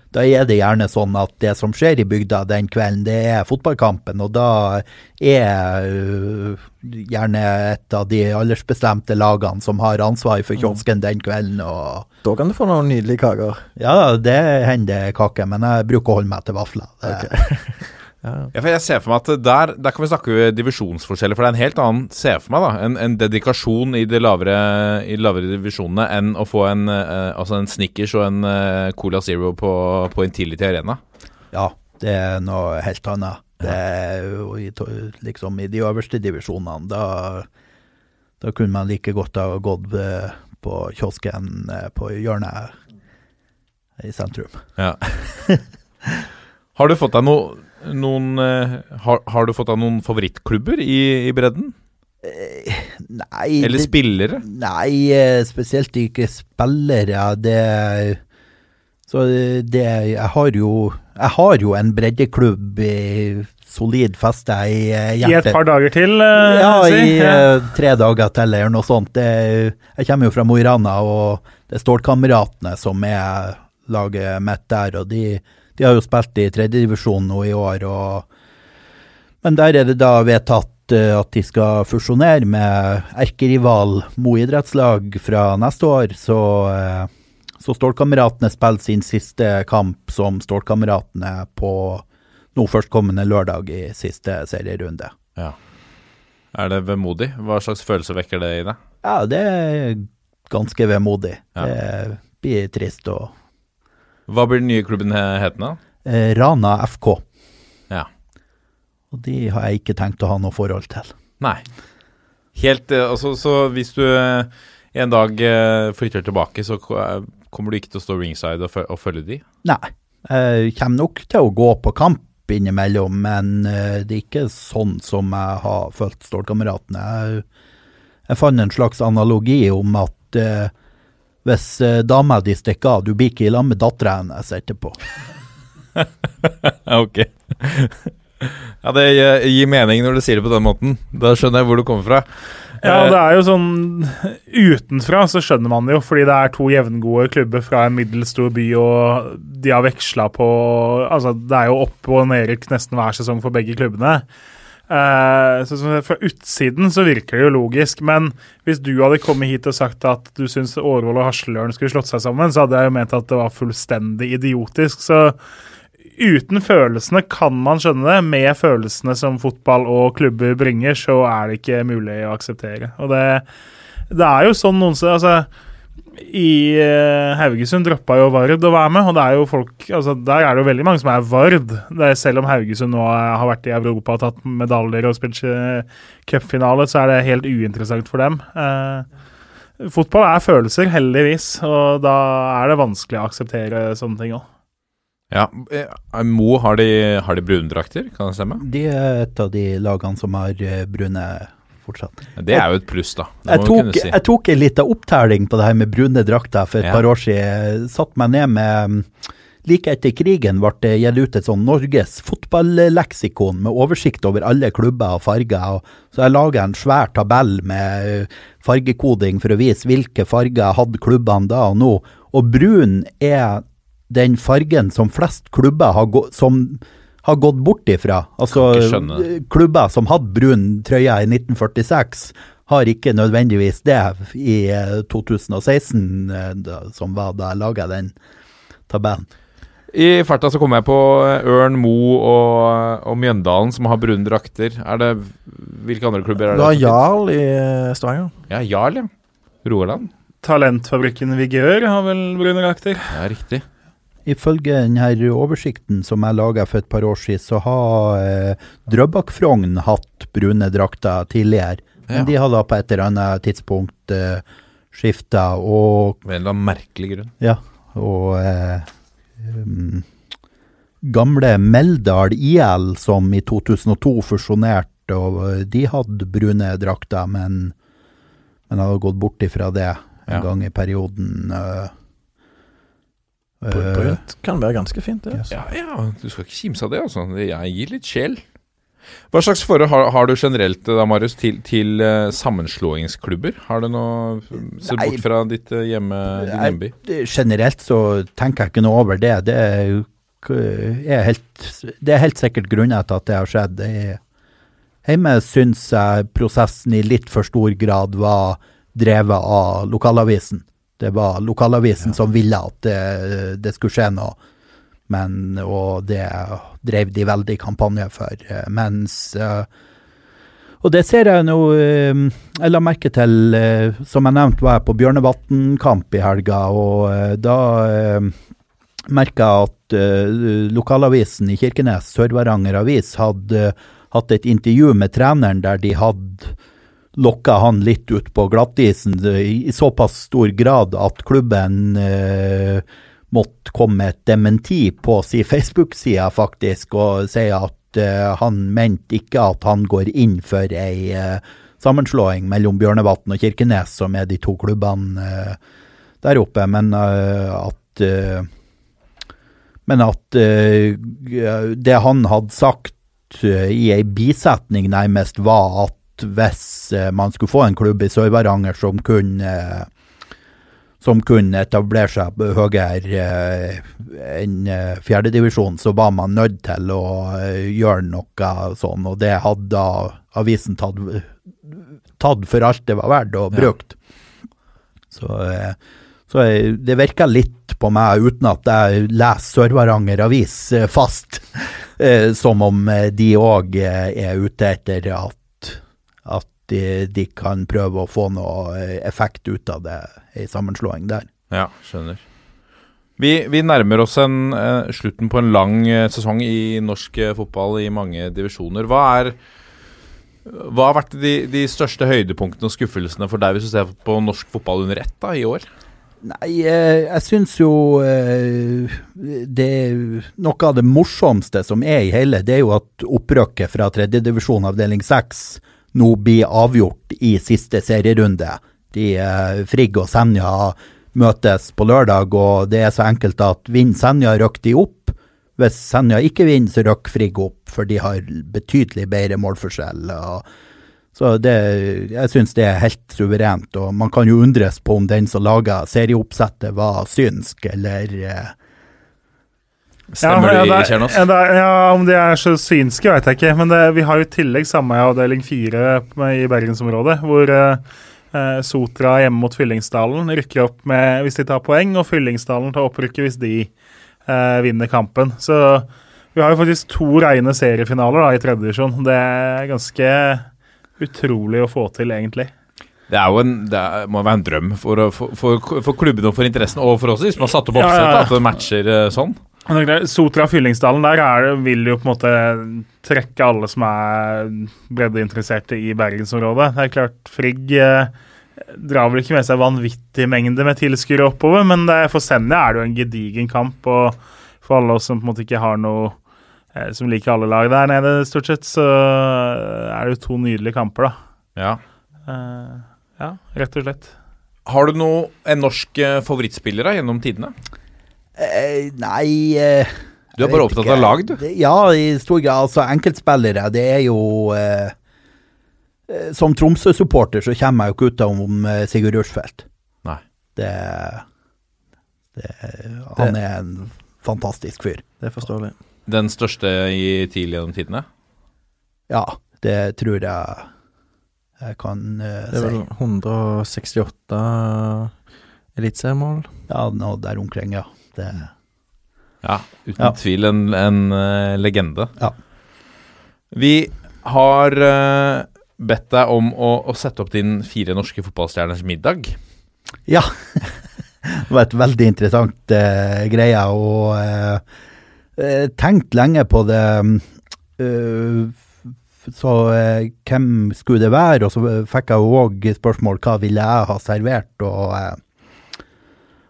da er det gjerne sånn at det som skjer i bygda den kvelden, det er fotballkampen. Og da er gjerne et av de aldersbestemte lagene som har ansvar for kiosken den kvelden. Og Da kan du få noen nydelige kaker. ja, det hender kake, men jeg bruker å holde meg til vafler. Det, Ja. Ja, for jeg ser for meg at der, der kan vi snakke divisjonsforskjeller. For det er en helt annen ser for meg da, en, en dedikasjon i de lavere, i lavere divisjonene enn å få en, eh, altså en Snickers og en eh, Cola Zero på, på Intility Arena. ja, det er noe helt annet. Det er jo i, to- liksom, I de øverste divisjonene, da, da kunne man like godt ha gått eh, på kiosken eh, på hjørnet i sentrum. Ja. har du fått deg noe, noen eh, har, har du fått av noen favorittklubber i, i bredden? Nei, Eller det- spillere? Nei, eh, spesielt ikke spillere. Det Så det Jeg har jo Jeg har jo en breddeklubb i solid feste i hjertet. I et par dager til, eh, Ja, si. i eh, tre dager til eller noe sånt. Det, jeg kommer jo fra Mo i Rana, og det er Stålkameratene som er laget mitt der. Og de, de har jo spilt i tredjedivisjon nå i år, og Men der er det da vedtatt eh, at de skal fusjonere med erkerival Mo idrettslag fra neste år, så eh, så Stålkameratene spiller sin siste kamp som Stålkameratene på nå førstkommende lørdag i siste serierunde. Ja. Er det vemodig? Hva slags følelse vekker det i deg? Ja, det er ganske vemodig. Ja. Det blir trist å Hva blir den nye klubben he- hetende? eh, Rana FK, Ja. og de har jeg ikke tenkt å ha noe forhold til. Nei. Helt eh, Altså, så hvis du eh, en dag eh, flytter tilbake, så kommer du ikke til å stå ringside og, og følge de? Nei, jeg kommer nok til å gå på kamp innimellom, men det er ikke sånn som jeg har følt Stålkameratene. Jeg, jeg fant en slags analogi om at eh, hvis eh, dama di stikker av, du blir ikke i lag med dattera hennes etterpå. Ok. ja, det gir- mening når du sier det på den måten. Da skjønner jeg hvor du kommer fra. Ja, Eh, det er jo sånn Utenfra så skjønner man det jo, fordi det er to jevngode klubber fra en middelstor by, og de har veksla på Altså, det er jo opp- og ned nesten hver sesong for begge klubbene. Eh, så, Fra utsiden så virker det jo logisk, men hvis du hadde kommet hit og sagt at du syns Årvoll og Hasleløren skulle slått seg sammen, så hadde jeg jo ment at det var fullstendig idiotisk. Så uten følelsene kan man skjønne det. Med følelsene som fotball og klubber bringer, så er det ikke mulig å akseptere. Og det, det er jo sånn noen steder altså, I eh, Haugesund droppa jo Vard å være med, og det er jo folk altså, Der er det jo veldig mange som er Vard. Det er, selv om Haugesund nå er, har vært i Europa og tatt medaljer og spilt eh, cupfinale, så er det helt uinteressant for dem. Eh, fotball er følelser, heldigvis, og da er det vanskelig å akseptere sånne ting òg. Ja, eh, Mo, har de, har de brundrakter? Kan det stemme? De er et av de lagene som har eh, brune fortsatt. Det er jo et pluss, da. Det Jeg må vi tok, si. jeg tok en liten opptelling på det her med brune drakter for et Ja. par år siden. Satt meg ned med mm, Like etter krigen ble det gitt ut et sånn Norges fotballeksikon med oversikt over alle klubber og farger. Og så jeg laga en svær tabell med eh, fargekoding for å vise hvilke farger hadde klubbene da og nå. Og brun er den fargen som flest klubber har, gått som har gått bort ifra. Altså klubber som hadde brun trøye i 1946, har ikke nødvendigvis det i eh, 2016, eh, da, som var da jeg laga den tabellen. I farta så kommer jeg på eh, Ørn, Mo og, og Mjøndalen som har brune drakter. Er det Hvilke andre klubber er Du det? har? Jarl i eh, Stavanger. Ja, Jarl, ja. Rogaland. Talentfabrikken Vigør har vel brune drakter. Ja, riktig. Ifølge denne oversikten som jeg laga for et par år siden, så har eh, Drøbak-Frogn hatt brune drakter tidligere. Men Ja. de har da på et eller annet tidspunkt eh, skifta, og Med en eller annen merkelig grunn. Ja, og eh, um, gamle Meldal IL, som i 2002 fusjonerte, og de hadde brune drakter, men, men hadde gått bort ifra det en Ja. gang i perioden. eh, eh, Brunt kan være ganske fint, det. Ja, ja, du skal ikke kimse av det, altså. Jeg gir litt sjel. Hva slags forhold har, har du generelt da, Marius, til, til uh, sammenslåingsklubber? Har du noe Se bort fra ditt uh, hjemme, din Nei, hjemby. Generelt så tenker jeg ikke noe over det. Det er, er helt, det er helt sikkert grunner til at det har skjedd. Det er, hjemme syns jeg prosessen i litt for stor grad var drevet av lokalavisen. Det var lokalavisen som ville at det, det skulle skje noe, men, og det drev de veldig kampanje for. eh, Mens eh, og det ser jeg nå eh, Jeg la merke til, som jeg nevnte, var jeg på Bjørnevatn-kamp i helga, og da merka jeg at lokalavisen i Kirkenes, Sør-Varanger Avis, hadde hatt et intervju med treneren der de hadde lokka han litt ut på glattisen i, såpass stor grad at klubben eh, måtte komme med et dementi på sin Facebook-side, faktisk, og si at eh, han mente ikke at han går inn for ei eh, sammenslåing mellom Bjørnevatn og Kirkenes, som er de to klubbene eh, der oppe, men eh, at eh, men at det han hadde sagt i ei bisetning nærmest, var at hvis eh, man skulle få en klubb i Sør-Varanger som kunne som kunne etablere seg høyere eh, enn eh, fjerdedivisjon, så var man nødt til å gjøre noe sånn, og det hadde avisen tatt, tatt for alt det var verdt og brukt. Så, eh, så eh, det virker litt på meg, uten at jeg leser Sør-Varanger Avis fast, som om de òg er ute etter at de, de kan prøve å få noe eh, effekt ut av det, ei sammenslåing der. Ja, skjønner. Vi, vi nærmer oss en, uh, slutten på en lang eh, sesong i norsk fotball i mange divisjoner. Hva er hva har vært de, de største høydepunktene og skuffelsene for deg hvis du ser på norsk fotball under ett da, i år? Nei, jeg syns jo det Noe av det morsomste som er i hele, det er jo at opprykket fra tredjedivisjon avdeling seks nå blir avgjort i siste serierunde. De, eh, Frigg og Senja møtes på lørdag, og det er så enkelt at vinner Senja, rykker de opp. Hvis Senja ikke vinner, så rykker Frigg opp, for de har betydelig bedre målforskjell. så det, jeg syns det er helt suverent, og man kan jo undres på om den som laga serieoppsettet var synsk, eller eh, Stemmer ja, det, det, Kjernos? ja, ja, Om de er så synske, vet jeg ikke. Men det, vi har jo i tillegg samme avdeling fire i bergensområdet, hvor eh, eh, Sotra hjemme mot Fyllingsdalen rykker opp med, hvis de tar poeng, og Fyllingsdalen tar opprykket hvis de eh, vinner kampen. Så vi har jo faktisk to rene seriefinaler da, i tredje divisjon. Det er ganske utrolig å få til, egentlig. Det er jo en, det er, må være en drøm for, for, for, for klubbene og for interessen, og for oss hvis man har satt opp Ja, ja, oppsettet, ja. at det matcher eh, sånn. Sotra Fyllingsdalen, der er vil jo på en måte trekke alle som er breddeinteresserte i bergensområdet. Det er klart, Frigg eh, drar vel ikke med seg vanvittig mengde med tilskuere oppover, men det, for Senja er det jo en gedigen kamp, og for alle oss som på en måte ikke har noe eh, som liker alle lag der nede, stort sett, så er det jo to nydelige kamper, da. Ja. Eh, ja, rett og slett. Har du noe, en norsk eh, favorittspiller da, gjennom tidene? Eh, Nei eh, Du er bare opptatt ikke. av lag, du. Ja, i stor grad. Altså, enkeltspillere, det er jo eh, eh, Som Tromsø-supporter så kommer jeg jo ikke ut av om eh, Sigurd Rushfeldt. Nei. Det, det Han er en fantastisk fyr. Det er forståelig. Den største i TIL gjennom tidene? Ja, det tror jeg jeg kan si Det er vel 168 eliteseriemål. Ja, noe der omkring, ja. Det, Ja, uten Ja. tvil en, en uh, legende. Ja. Vi har uh, bedt deg om å, å sette opp din fire norske fotballstjerners middag. ja. Det var et veldig interessant uh, greie, og eh, tenkt lenge på det. Uh, så eh, hvem skulle det være? Og så fikk jeg òg spørsmål hva ville jeg ha servert. Og, eh,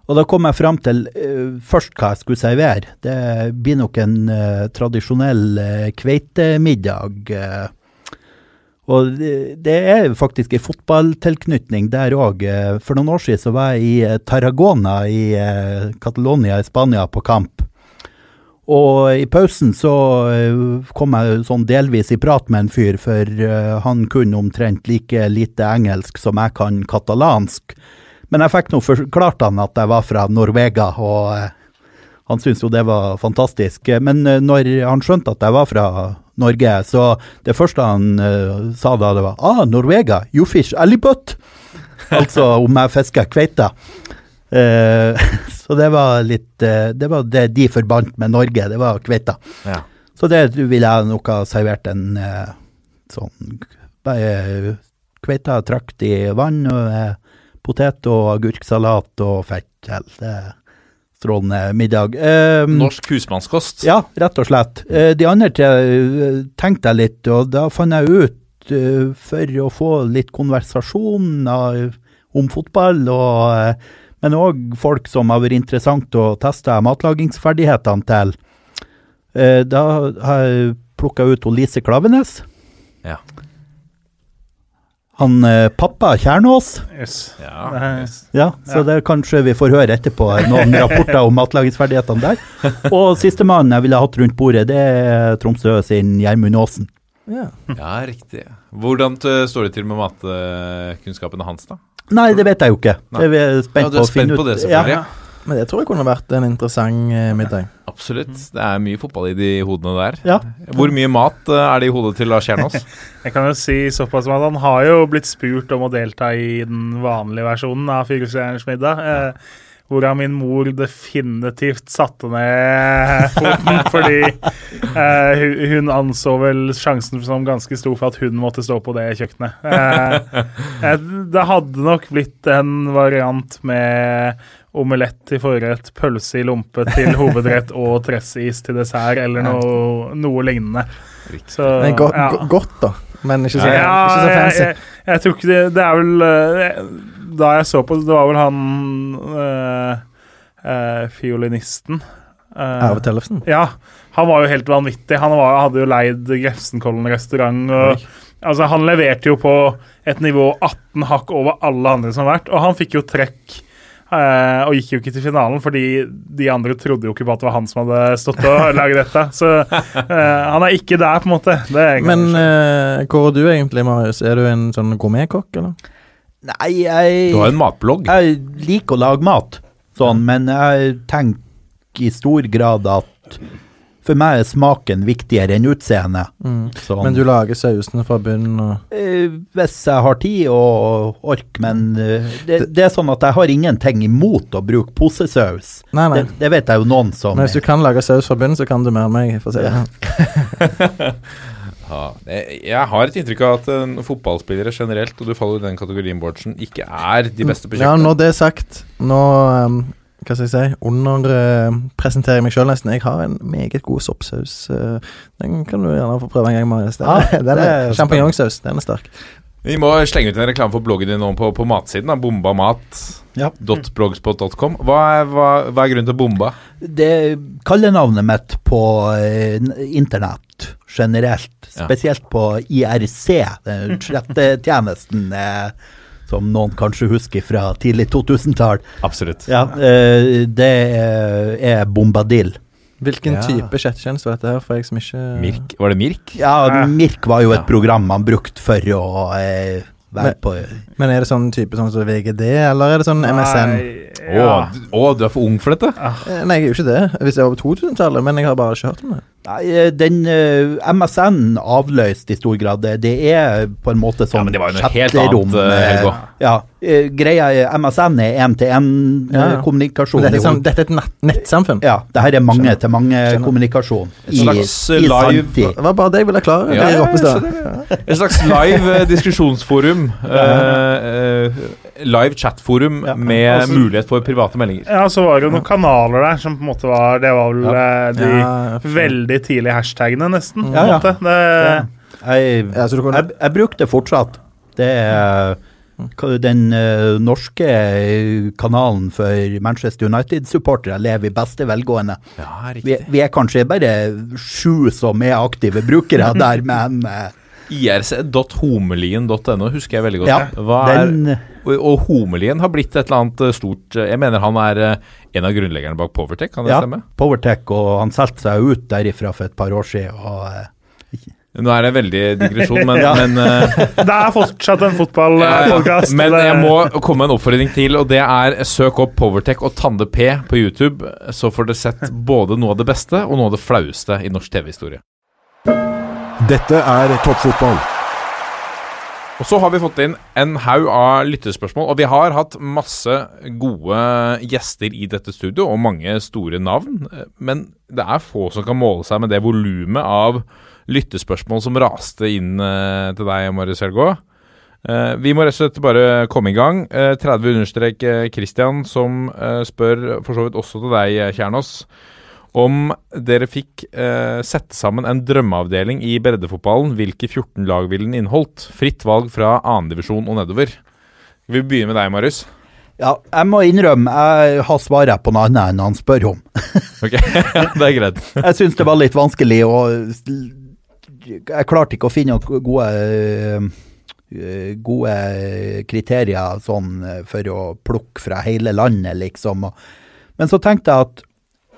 og da kom jeg fram til uh, først hva jeg skulle servere. Det blir nok en uh, tradisjonell uh, kveitemiddag. eh, og det, er faktisk en fotballtilknytning der òg. For noen år siden så var jeg i Tarragona i Catalonia i Spania på kamp. Og i pausen så kom jeg sånn delvis i prat med en fyr, for han kunne omtrent like lite engelsk som jeg kan katalansk. Men jeg fikk nå forklart han at jeg var fra Norvega, og eh, han syntes jo det var fantastisk. Men eh, når han skjønte at jeg var fra Norge, så det første han eh, sa da, det var ah, Norvega, you fish alibut. altså om jeg fisker kveite. Uh, så det var litt uh, Det var det de forbandt med Norge, det var kveita. Ja. Så det ville jeg nok ha servert en uh, sånn Kveita trakt i vann, og potet og agurksalat og fett. Det er strålende middag. Um, Norsk husmannskost. ja, rett og slett. Uh, De andre tre eh, tenkte jeg litt, og da fant jeg ut uh, for å få litt konversasjon av- om fotball, og, men òg folk som har vært interessant å teste matlagingsferdighetene til. Da har jeg plukka ut Lise Klavenes. Ja. Han eh, pappa Kjernås. Yes. Ja, Eh, yes. Ja, så Ja. det kanskje vi får høre etterpå noen rapporter om matlagingsferdighetene der. Og sistemann jeg ville hatt rundt bordet, det er Tromsø sin Gjermund Aasen. Ja. ja, riktig. Hvordan står det til med matkunnskapene hans, da? Nei, det vet jeg jo ikke. Nei. Det er vi Ja, spent du på er å finne spent ut. på det, selvfølgelig. Ja. Men det tror jeg kunne vært en interessant eh, middag. Absolutt. Det er mye fotball i de hodene der. Ja. Hvor mye mat eh, er det i hodet til Lars Kjernås? Jeg kan jo si såpass som at han har jo blitt spurt om å delta i den vanlige versjonen av Firestjerners middag. Eh, Hvorav min mor definitivt satte ned foten, fordi eh, hun, anså vel sjansen som ganske stor for at hun måtte stå på det kjøkkenet. Eh, eh, det hadde nok blitt en variant med omelett til forrett, pølse i lompe til hovedrett og tressis til dessert, eller noe, noe lignende. Så, Men go ja. go godt, da. Men ikke så, Ja, ikke så fancy. jeg, jeg tror ikke det Det er vel eh, Da jeg så på det, det var vel han øh, øh, fiolinisten eh, Arve Tellefsen. Ja, han var jo helt vanvittig. Han var, hadde jo leid Grefsenkollen restaurant. Og, altså, han leverte jo på et nivå 18 hakk over alle andre som har vært, og han fikk jo trekk. Eh, og gikk jo ikke til finalen, fordi de andre trodde jo ikke på at det var han som hadde stått og laget dette. Så uh, han er ikke der, på en måte. Det er Men uh, hvor er du egentlig, Marius? Er du en sånn gourmetkokk, eller? Nei, jeg, Du har en matblogg. jeg liker å lage mat, sånn, men jeg tenker i stor grad at for meg er smaken viktigere enn utseendet. Sånn. Men du lager sausene fra bunnen og Eh, Hvis jeg har tid og ork, men eh, det, det er sånn at jeg har ingenting imot å bruke posesaus. Nei, nei. Det, det vet jeg jo noen som Men hvis du kan lage saus fra bunnen, så kan du mer enn meg, for å si det sånn. Ja, jeg har et inntrykk av at uh, fotballspillere generelt, og du faller i den kategorien, Bårdsen, ikke er de beste på Ja, kjøkkenet. når det er sagt, nå um, Hva skal jeg si Underpresenterer jeg meg sjøl nesten. Jeg har en meget god soppsaus. eh, den kan du gjerne få prøve en gang, Marius. Den, Ja, er- den er Sjampinjongsaus. Den er sterk. Vi må slenge ut en reklame for bloggen din nå på, på matsiden. da, Bombamat. Ja. .blogspot.com. Hva, hva, hva er grunnen til bomba? Det kallenavnet mitt på eh, internett generelt, Ja. spesielt på IRC, den chattetjenesten eh, som noen kanskje husker fra tidlig 2000-tall, Absolutt. ja, eh, det er, Bombadil. Hvilken Ja. type chattetjeneste var dette her, for jeg som ikke Mirk. Var det Mirk? Ja, Ja. Mirk var jo et Ja. program man brukte for å eh, være Men- på Men er det sånn type sånn som VGD, eller er det sånn MSN? Å, ja. du- oh, du er for ung for dette? Ah. Nei, jeg er jo ikke det. Hvis jeg var på 2000-tallet, men jeg har bare ikke hørt om det. Nei, eh, den uh, MSN avløst i stor grad. Det, er på en måte sånn Ja, men det var jo noe helt annet, eh, eh, Helgo. Ja, uh, greia er MSN er én-til-én-kommunikasjon. Ja, ja. sånn, dette er et nett nettsamfunn. Ja, det her er mange-til-mange-kommunikasjon Et slags, i eh, live- i Det var bare det jeg ville klare. Ja. Et slags live eh, diskusjonsforum. eh, eh, live chatforum Ja. med Også, mulighet for private meldinger. Ja, så var det jo noen kanaler der som på en måte var Det var vel eh, de Ja, veldig tidlige hashtagene, nesten. Ja, ja. Det, Jeg, jeg, jeg bruker det fortsatt. Det er den uh, norske kanalen for Manchester United-supportere lever i beste velgående. Ja, Vi, vi er kanskje bare sju som er aktive brukere der, men eh, irc.homelien.no husker jeg veldig godt. ja, Hva er, den og, og Homelien har blitt et eller annet eh, stort eh, Jeg mener han er eh, en av grunnleggerne bak Powertech, kan det ja, stemme? Powertech, og han solgte seg ut derifra for et par år siden. Og, Nå er det veldig digresjon, men, Ja. men uh, det er fortsatt en fotballpodkast. Men jeg må komme med en oppfordring til, og det er søk opp Powertech og Tande P på YouTube, så får dere sett både noe av det beste og noe av det flaueste i norsk TV-historie. Dette er toppfotball. Og så har vi fått inn en haug av lyttespørsmål, og vi har hatt masse gode gjester i dette studio, og mange store navn. Men det er få som kan måle seg med det volumet av lyttespørsmål som raste inn eh, til deg, Marius Helgå. Eh, vi må rett og slett bare komme i gang. Eh, 30 understrek Christian, som spør for så vidt også til deg, Kjernås, om dere fikk eh, sette sammen en drømmeavdeling i breddefotballen, hvilke 14 lag ville den inneholdt? Fritt valg fra annendivisjon og nedover. Vi begynner med deg, Marius. ja, jeg må innrømme, jeg har svaret på noe annet enn han spør om. Ok, Det er greit. Jeg syns det var litt vanskelig å Jeg klarte ikke å finne noen gode eh, gode kriterier sånn eh, for å plukke fra hele landet, liksom. Men så tenkte jeg at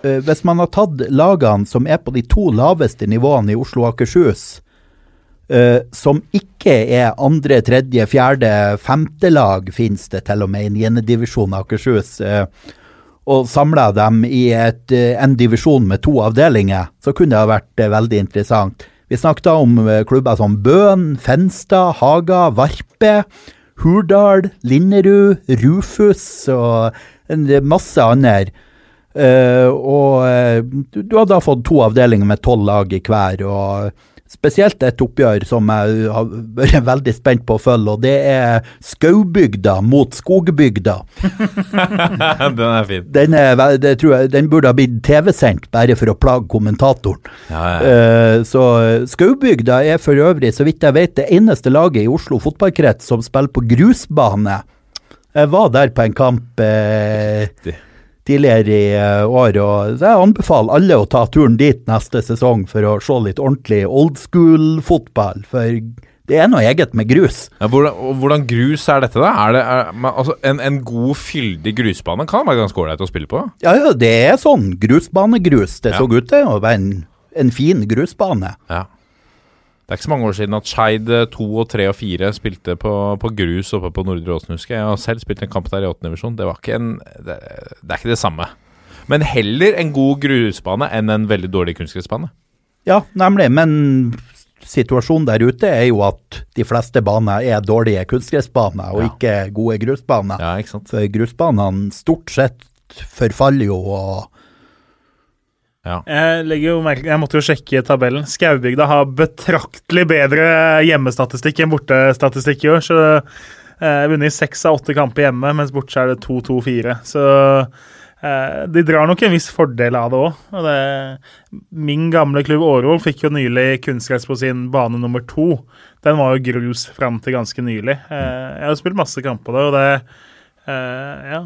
hvis man har tatt lagene som er på de to laveste nivåene i Oslo og Akershus, eh, som ikke er andre, tredje, fjerde, femte lag, finnes det til og med i niendedivisjon av Akershus, eh, og samla dem i et, eh, en divisjon med to avdelinger, så kunne det ha vært eh, veldig interessant. Vi snakket om eh, klubber som Bøen, Fenstad, Haga, Varpe, Hurdal, Linderud, Rufus og en masse andre. Eh, og eh, du, du har da fått to avdelinger med tolv lag i hver. og Spesielt et oppgjør som jeg har vært veldig spent på å følge, og det er Skaubygda mot Skogbygda. Den er fin. Den, er, det tror jeg, den burde ha blitt TV-sendt bare for å plage kommentatoren. Ja, ja. Uh, så Skaubygda er for øvrig, så vidt jeg vet, det eneste laget i Oslo fotballkrets som spiller på grusbane. Jeg var der på en kamp Uh, Riktig. Tidligere i eh, år, og jeg anbefaler alle å ta turen dit neste sesong for å se litt ordentlig old school-fotball. For det er noe eget med grus. Ja, hvordan, hvordan grus er dette, da? Er det, er, altså, en, en god, fyldig grusbane kan være ganske ålreit å spille på. Ja, ja, det er sånn grusbanegrus. Det Ja. så ut til å være en, en fin grusbane. Ja. Det er ikke så mange år siden at Skeid 2 og 3 og 4 spilte på, på grus oppe på Nordre Åsen, husker jeg. Jeg har selv spilt en kamp der i 8. divisjon. Det, en, det, det er ikke det samme. Men heller en god grusbane enn en veldig dårlig kunstgressbane. Ja, nemlig. Men situasjonen der ute er jo at de fleste baner er dårlige kunstgressbaner, og Ja. ikke gode grusbaner. Ja, ikke sant? For grusbanene stort sett forfaller jo, og Jeg, jo merke, jeg måtte jo sjekke tabellen. Skaubygda har betraktelig bedre hjemmestatistikk enn bortestatistikk i år. Så eh, vunnet seks av åtte kamper hjemme, mens borte er det 2-2-4. Så eh, de drar nok en viss fordel av det òg. Min gamle klubb Årvoll fikk jo nylig kunstgress på sin bane nummer to. Den var jo grus fram til ganske nylig. Eh, jeg har spilt masse kamper der, og det eh, Ja,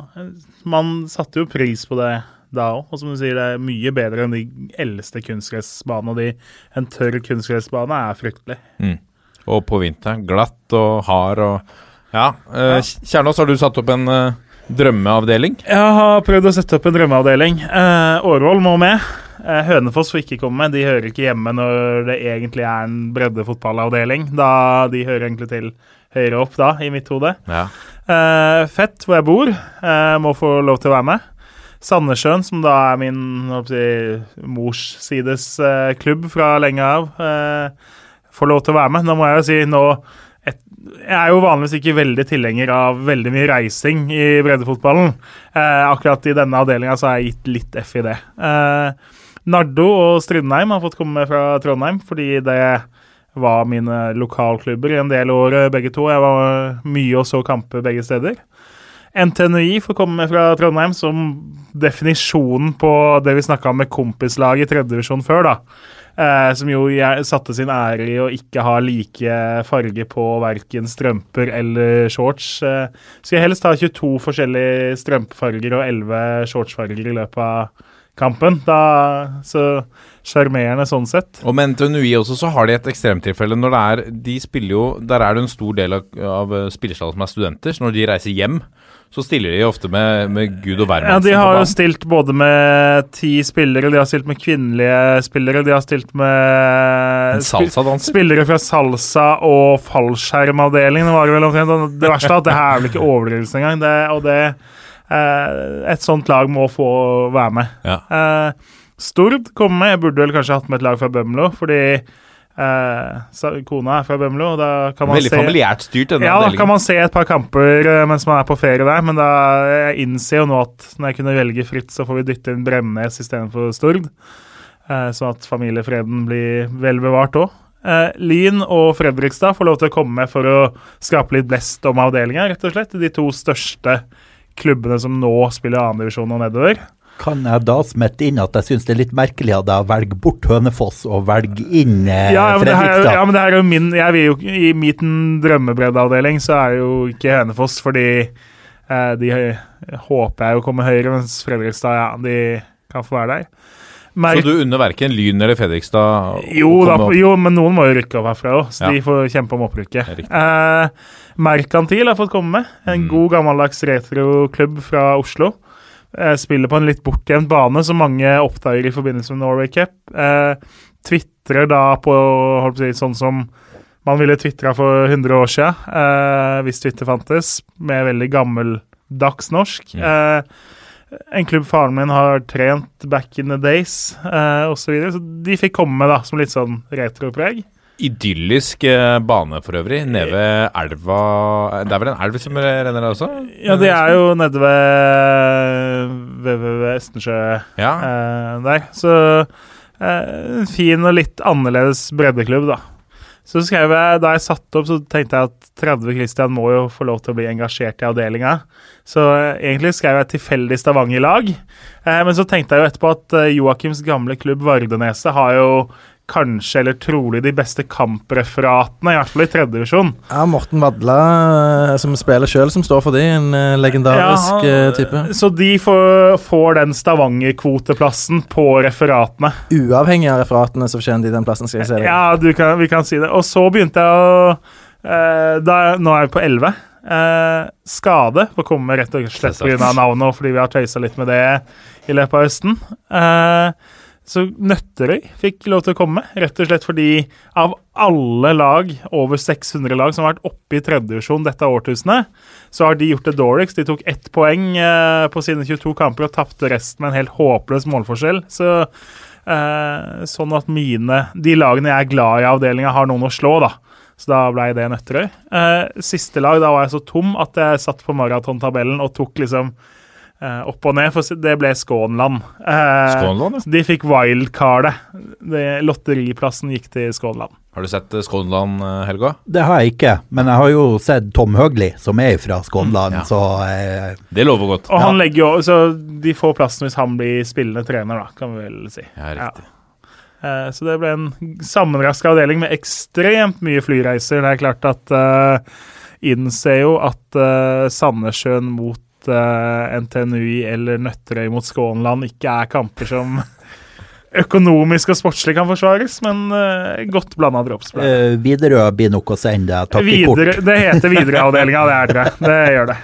man satte jo pris på det da òg. Og som du sier, det er mye bedre enn de eldste kunstgressbanene. De, en tørr kunstgressbane er fryktelig. Og på vinteren glatt og hard og Ja. Eh, Kjernås, har du satt opp en eh, drømmeavdeling? Jeg har prøvd å sette opp en drømmeavdeling. Eh, Årvoll må med. Eh, Hønefoss får ikke komme med. De hører ikke hjemme når det egentlig er en breddefotballavdeling. Da De hører egentlig til høyere opp da, i mitt hode. Ja. Eh, Fett, hvor jeg bor, eh, må få lov til å være med. Sandnessjøen, som da er min si, mors sides eh, klubb fra lenge av, eh, får lov til å være med. Nå må jeg jo si nå et, Jeg er jo vanligvis ikke veldig tilhenger av veldig mye reising i breddefotballen. Eh, akkurat i denne avdelinga så har jeg gitt litt F i det. Eh, Nardo og Strindheim har fått komme fra Trondheim fordi det var mine lokalklubber i en del år, eh, begge to. Jeg var mye og så kamper begge steder. NTNUI får komme fra Trondheim som definisjonen på det vi snakka om med kompislag i tredjedivisjon før, da. Eh, som jo satte sin ære i å ikke ha like farge på verken strømper eller shorts. Eh, skal jeg helst ha 22 forskjellige strømpefarger og 11 shortsfarger i løpet av kampen. Da, så sjarmerende sånn sett. Og med NTNUI også så har de et ekstremtilfelle. når det er, de spiller jo, Der er det en stor del av, av spillerstallen som er studenter. så Når de reiser hjem, så stiller de ofte med, med Gud og hvermann. Ja, De har jo stilt både med ti spillere, de har stilt med kvinnelige spillere, de har stilt med En? Spillere fra salsa og fallskjermavdelingen, var det vel omtrent. Det verste er at det her er vel ikke overdrivelse engang. Det, og det eh, Et sånt lag må få være med. Ja. Eh, Stord kommer med. Jeg burde vel kanskje hatt med et lag fra Bømlo, fordi eh, kona er fra Bømlo, da kan man Veldig se familiært styrt, denne ja, avdelingen. kan man se et par kamper eh, mens man er på ferie der, men da jeg innser jo nå at når jeg kunne velge fritt, så får vi dytte inn Bremnes istedenfor Stord. Eh, sånn at familiefreden blir vel bevart òg. Eh, Lyn og Fredrikstad får lov til å komme med for å skape litt blest om avdelinga, rett og slett. De to største klubbene som nå spiller 2. divisjon og nedover. Kan jeg da smette inn at jeg syns det er litt merkelig at jeg velger bort Hønefoss og velger inn eh, Ja, men det her, Fredrikstad? ja, men det her er jo min jeg vil jo, I min drømmebreddeavdeling så er det jo ikke Hønefoss, fordi eh, de håper jeg jo kommer høyere, mens Fredrikstad, ja, de kan få være der. Mer Så du unner verken Lyn eller Fredrikstad å jo, da, opp? jo, men noen må jo rykke opp herfra òg, så Ja. de får kjempe om opprykket. Eh, Merkantil har fått komme med. En Mm. god, gammeldags retroklubb fra Oslo. Eh, spiller på en litt bortgjemt bane, som mange oppdager i forbindelse med Norway Cup. Eh, Tvitrer da på holdt på å si, sånn som man ville tvitra for 100 år siden, eh, hvis Twitter fantes, med veldig gammeldags norsk. Eh, en klubb faren min har trent back in the days, eh, osv. Så, videre. så de fikk komme da, som litt sånn retropreg. Idyllisk eh, bane for øvrig, nede ved elva Det er vel en elv som renner der også? Ja, de er jo nede ved, ved, ved, Estensjø Ja. eh, der. Så eh, en fin og litt annerledes breddeklubb, da. Så skrev jeg, Da jeg satte opp, så tenkte jeg at 30 Christian må jo få lov til å bli engasjert i avdelinga. Så eh, egentlig skrev jeg tilfeldig Stavanger-lag. Eh, men så tenkte jeg jo etterpå at eh, Joakims gamle klubb Vardeneset har jo kanskje, eller trolig, de beste kampreferatene, i hvert fall i tredjedivisjon. Ja, Morten Vadla, eh, som spiller sjøl, som står for de. En eh, legendarisk Ja, eh, type. Så de får, får den Stavanger-kvoteplassen på referatene. Uavhengig av referatene så fortjener de den plassen, skal jeg si deg. Ja, du kan, vi kan si det. Og så begynte jeg å eh, da, Nå er vi på 11. Eh, skade får komme rett og slett pga. navnet, og fordi vi har tøysa litt med det i løpet av høsten. Eh, så Nøtterøy fikk lov til å komme, rett og slett fordi av alle lag, over 600 lag som har vært oppe i tredjedivisjon dette årtusenet, så har de gjort det dårligst. De tok ett poeng eh, på sine 22 kamper og tapte resten med en helt håpløs målforskjell. Så eh, sånn at mine De lagene jeg er glad i i avdelinga, har noen å slå, da. Så da ble det Nøtterøy. Eh, siste lag, da var jeg så tom at jeg satt på maratontabellen og tok liksom opp og ned, for det ble Skånland. Eh, Skånland, ja. De fikk wildcardet. Lotteriplassen gikk til Skånland. Har du sett eh, Skånland, eh, Helga? Det har jeg ikke, men jeg har jo sett Tom Høgli, som er fra Skånland, Mm, ja. så eh, Det lover godt. Og han legger jo Så de får plassen hvis han blir spillende trener, da, kan vi vel si. Ja, riktig. Eh, Så det ble en sammenraska avdeling med ekstremt mye flyreiser. Det er klart at uh, innser jo at uh, Sandnessjøen mot eh, NTNUI eller Nøtterøy mot Skånland ikke er kamper som økonomisk og sportslig kan forsvares, men uh, godt blanda dropsplay. Uh, Widerøe blir nok å sende i Videre, det heter Widerøe-avdelinga, det er det. Det gjør det.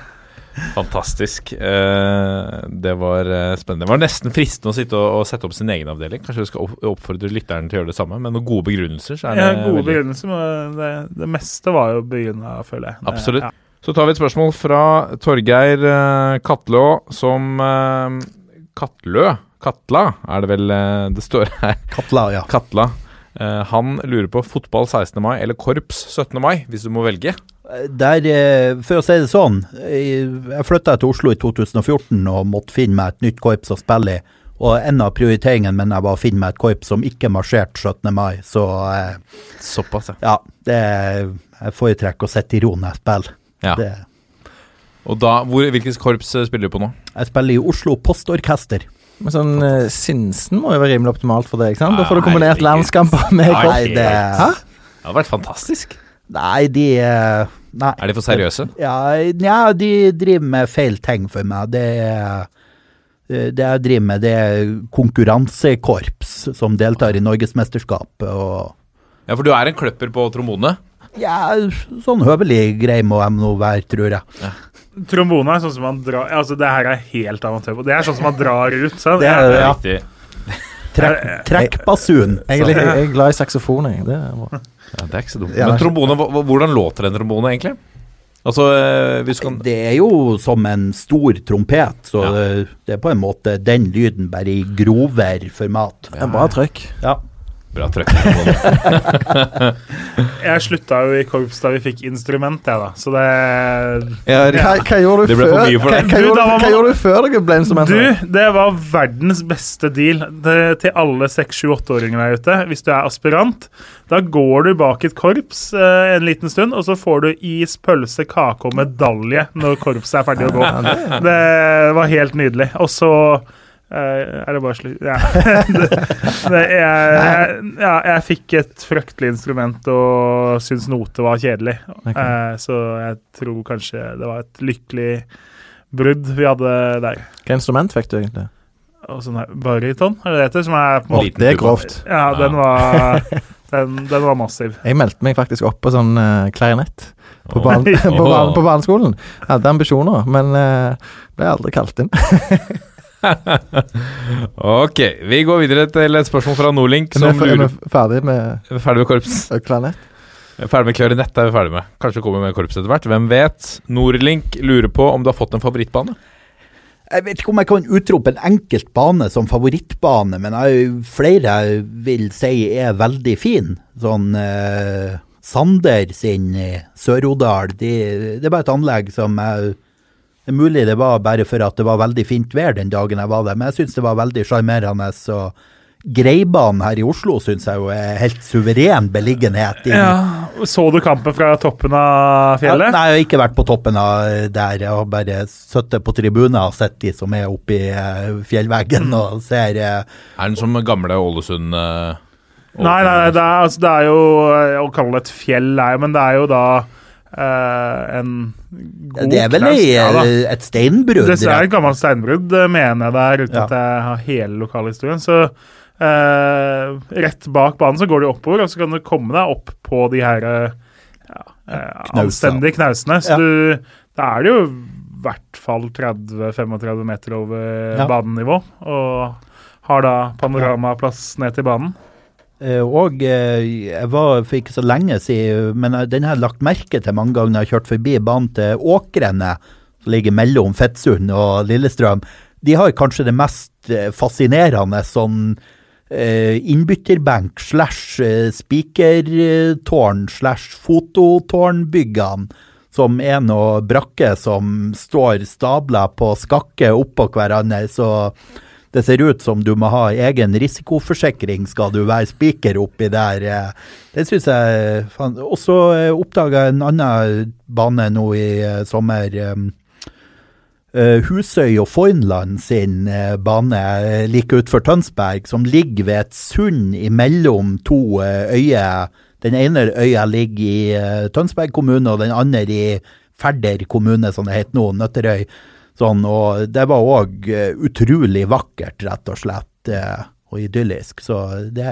Fantastisk. Eh, det var eh, spennende. Det var nesten fristende å sitte og, og sette opp sin egen avdeling. Kanskje du skal oppfordre lytteren til å gjøre det samme, med noen gode begrunnelser. Så er det Ja, gode veldig- begrunnelser. men Det, det meste var jo begrunna, føler jeg. Absolutt. ja. Så tar vi et spørsmål fra Torgeir eh, Katlå, som eh, Katlø. Katla er det vel eh, det står her. Katla, ja. Katla. Han lurer på fotball 16. mai eller korps 17. mai, hvis du må velge. Der, for å si det sånn, jeg flytta til Oslo i 2014 og måtte finne meg et nytt korps å spille i. Og en av prioriteringene mine var å finne meg et korps som ikke marsjerte 17. mai. Så Såpass, ja. ja, det, jeg foretrekker å sitte i ro når jeg spiller. Ja. Det, Og da, hvor, hvilket korps eh, spiller du på nå? jeg spiller i Oslo Postorkester. Men sånn uh, Sinsen må jo være rimelig optimalt for deg, ikke sant? Da får du kombinert landskamper med Nei, korps. Nei, det? Det har vært fantastisk. nei, de eh, Nei. Er de for seriøse? Ja, ja, de driver med feil ting for meg. Det er det jeg driver med, det er konkurransekorps som deltar i Norgesmesterskapet. Og Ja, for du er en kløpper på trombone? Ja, sånn høvelig grei må jeg nå være, tror jeg. Trombone er sånn som man drar Altså, det her er helt amatør på. Det er sånn som man drar ut. Sånn. Det er det, ja. Riktig. Trekk, trekkbasun. Jeg er, jeg er glad i saksofon, jeg. Det er bra. Ja, det er ikke så dumt. Men er- trombone, hvordan låter en trombone egentlig? Altså, eh, hvis kan Det er jo som en stor trompet, så Ja. det, er på en måte den lyden, bare i grovere format. Ja. er bra trykk. Ja. Bra trøkk. Jeg slutta jo i korps da vi fikk instrument, jeg, da. Så det Ja, Hva, hva gjorde du Det ble for før mye for hva, deg. hva, Du, gjorde, hva gjorde du før dere ble instrument? Du, det var verdens beste deal det, til alle 6-7-8-åringer der ute. Hvis du er aspirant, da går du bak et korps eh, en liten stund, og så får du is, pølse, kake og medalje når korpset er ferdig å gå. Det var helt nydelig. Og så er det bare slutt ja. jeg, ja, jeg fikk et fryktelig instrument og syntes note var kjedelig. Okay. Eh, så jeg tror kanskje det var et lykkelig brudd vi hadde der. Hva instrument fikk du egentlig? Og sånn Baryton, er det det heter? Som er på en måte det er grovt. Ja, den var den, den var massiv. Jeg meldte meg faktisk opp på sånn uh, klarinett på, oh. barn, på, barn, på barneskolen. Hadde ambisjoner, men uh, ble aldri kalt inn. Ok, vi går videre til et spørsmål fra Nordlink, Men som er vi lurer er ferdig med Er vi Ferdig med korps. eh, klarinett? Ferdig med klarinett er vi ferdig med. Kanskje kommer med korps etter hvert. Hvem vet? Nordlink lurer på om du har fått en favorittbane? Jeg vet ikke om jeg kan utrope en enkelt bane som favorittbane, men jeg, flere jeg vil si er veldig fin. Sånn eh, Sander sin i Sør-Odal, de, det er bare et anlegg som jeg Det er mulig det var bare for at det var veldig fint vær den dagen jeg var der, men jeg syns det var veldig sjarmerende. og Greibanen her i Oslo syns jeg jo er helt suveren beliggenhet. Ja, Så du kampen fra toppen av Ja, fjellet? Nei, jeg har ikke vært på toppen av der. Jeg har bare sittet på tribunen og sett de som er oppe i eh, fjellveggen og ser eh, Er den som gamle Ålesund? eh, Nei, nei, nei det, er, altså, det er jo Å kalle det et fjell, nei, men det er jo da eh, en god Det er vel knaus. Ja da. eh, et steinbrudd? Det er et gammelt steinbrudd, det mener jeg der, er, uten Ja. at jeg har hele lokalhistorien. Så uh, rett bak banen så går du oppover, og så kan du komme deg opp på de her eh, ja, eh, anstendige knausene. Så du, da er det jo i hvert fall 30-35 meter over banenivå, og har da panoramaplass ned til banen. Eh, Og eh, jeg var for ikke så lenge siden, men eh, den har jeg lagt merke til mange ganger når jeg har kjørt forbi banen til Åkrene, som ligger mellom Fettsund og Lillestrøm. De har kanskje det mest fascinerende sånn innbytterbenk slash spikertårn slash fototårnbyggene, som er noe brakke som står stabla på skakke oppå hverandre. så det ser ut som du må ha egen risikoforsikring skal du være spiker oppi der. eh. Det syns jeg fan- Og så oppdaga jeg en annen bane nå i eh, sommer. eh, eh, Husøy og Foynland sin eh, bane eh, like utenfor Tønsberg, som ligger ved et sund imellom to eh, øyer. Den ene øya ligger i eh, Tønsberg kommune, og den andre i Færder kommune, som det heter nå, Nøtterøy. Sånn, og det var òg utrolig vakkert, rett og slett, eh, og idyllisk. Så det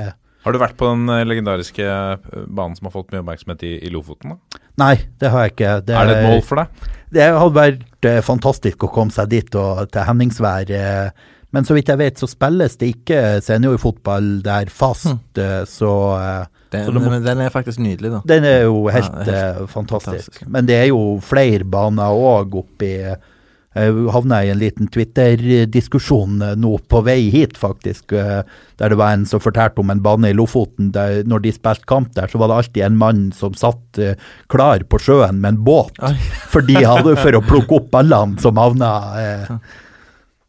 Har du vært på den eh, legendariske eh, banen som har fått mye oppmerksomhet i, i Lofoten? da? Nei, det har jeg ikke. Er det et mål for deg? Det hadde vært eh, fantastisk å komme seg dit og til Henningsvær. eh, men så vidt jeg vet, så spilles det ikke seniorfotball der fast, mm. så eh, Den, Så må- men den er faktisk nydelig, da. den er jo helt, Ja, er helt fantastisk. fantastisk. Men det er jo flere baner òg oppi havna i en liten Twitter-diskusjon eh, nå på vei hit, faktisk. eh, Der det var en som fortalte om en bane i Lofoten. Der når de spilte kamp der, så var det alltid en mann som satt eh, klar på sjøen med en båt. for, de hadde for å plukke opp ballene som havna eh,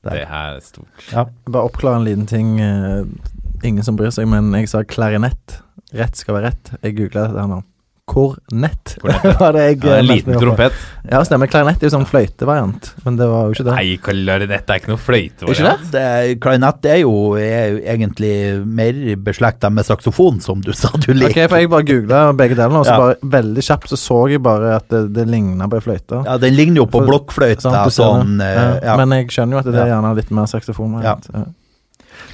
Det er stort. Ja. Bare oppklare en liten ting. eh, ingen som bryr seg, men jeg sa klarinett. Rett skal være rett. Jeg googla dette her nå. Kornett var det jeg Ja, eh, en liten opp på. trompet. Ja, stemmer. Klarinett er jo sånn fløytevariant, men det var jo ikke det. Nei, klarinett er ikke noe fløyte. Ikke det? Det, klarinett er jo, er jo egentlig mer beslekta med saksofon, som du sa du Ok, liker. for jeg bare googla begge delene, og så Ja. bare veldig kjapt så så jeg bare at det, det ligna på ei fløyte. Ja, den ligner jo på blokkfløyte. Sånn, Sånn, eh, ja. Men jeg skjønner jo at det er gjerne litt mer saksofon. Ja.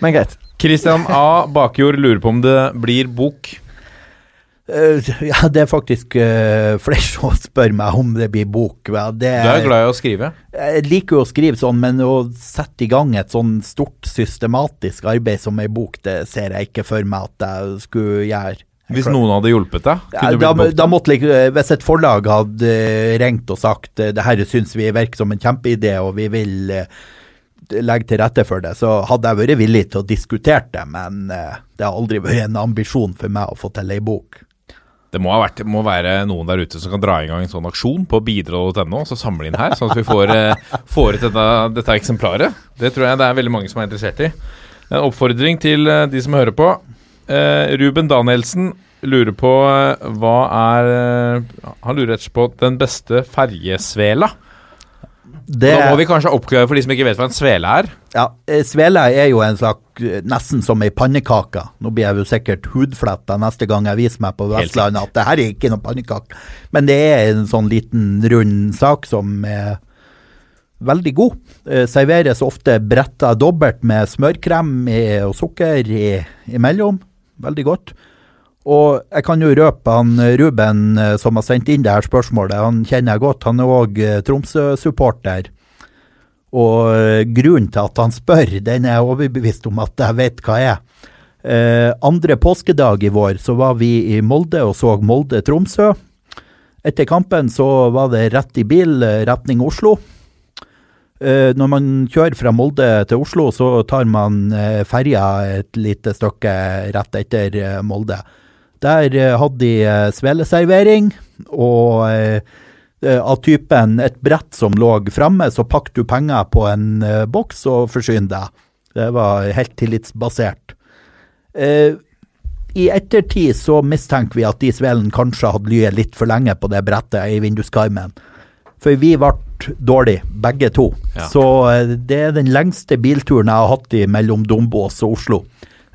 Men greit. Christian A. Bakjord lurer på om det blir bok. Eh, ja, det er faktisk eh, flere som spør meg om det blir bok. Det, Du er glad i å skrive. Jeg liker jo å skrive sånn, men å sette i gang et sånn stort systematisk arbeid som ei bok, det ser jeg ikke for meg at jeg skulle gjøre. Hvis noen hadde hjulpet deg, Ja, da, da måtte like, Hvis et forlag hadde eh, ringt og sagt eh, det her syns vi virker som en kjempeidé, og vi vil eh, legge til rette for det, så hadde jeg vært villig til å diskutere det, men eh, det har aldri vært en ambisjon for meg å få til ei bok. Det må, vært, må være noen der ute som kan dra i gang en sånn aksjon på bidra.no, så samle inn her, sånn at vi får, eh, får ut dette, dette eksemplaret. Det tror jeg det er veldig mange som er interessert i. En oppfordring til eh, de som hører på. Eh, Ruben Danielsen lurer på hva er Han lurer rett og slett på den beste ferjesvela. Det, Da må vi kanskje oppklare for de som ikke vet hva en svele er. ja, Svele er jo en slags nesten som ei pannekake. Nå blir jeg jo sikkert hudfletta neste gang jeg viser meg på Vestlandet at det her er ikke noen pannekake. Men det er en sånn liten rund sak som er veldig god. Eh, serveres ofte bretta dobbelt med smørkrem og sukker i, imellom. Veldig godt. Og jeg kan jo røpe han Ruben eh, som har sendt inn det her spørsmålet, han kjenner jeg godt. Han er òg Tromsø-supporter. Og eh, grunnen til at han spør, den er jeg overbevist om at jeg vet hva er. Eh, andre påskedag i vår så var vi i Molde og så Molde-Tromsø. Etter kampen så var det rett i bil, eh, retning Oslo. Eh, når man kjører fra Molde til Oslo, så tar man eh, ferja et lite stykke rett etter eh, Molde. Der hadde de sveleservering, og av typen et brett som lå framme, så pakket du penger på en eh, boks og forsyn deg. Det var helt tillitsbasert. Eh, I ettertid så mistenker vi at de svelene kanskje hadde lyet litt for lenge på det brettet i vinduskarmen. For vi ble dårlige, begge to. Ja. Så eh, det er den lengste bilturen jeg har hatt i mellom Dombås og Oslo.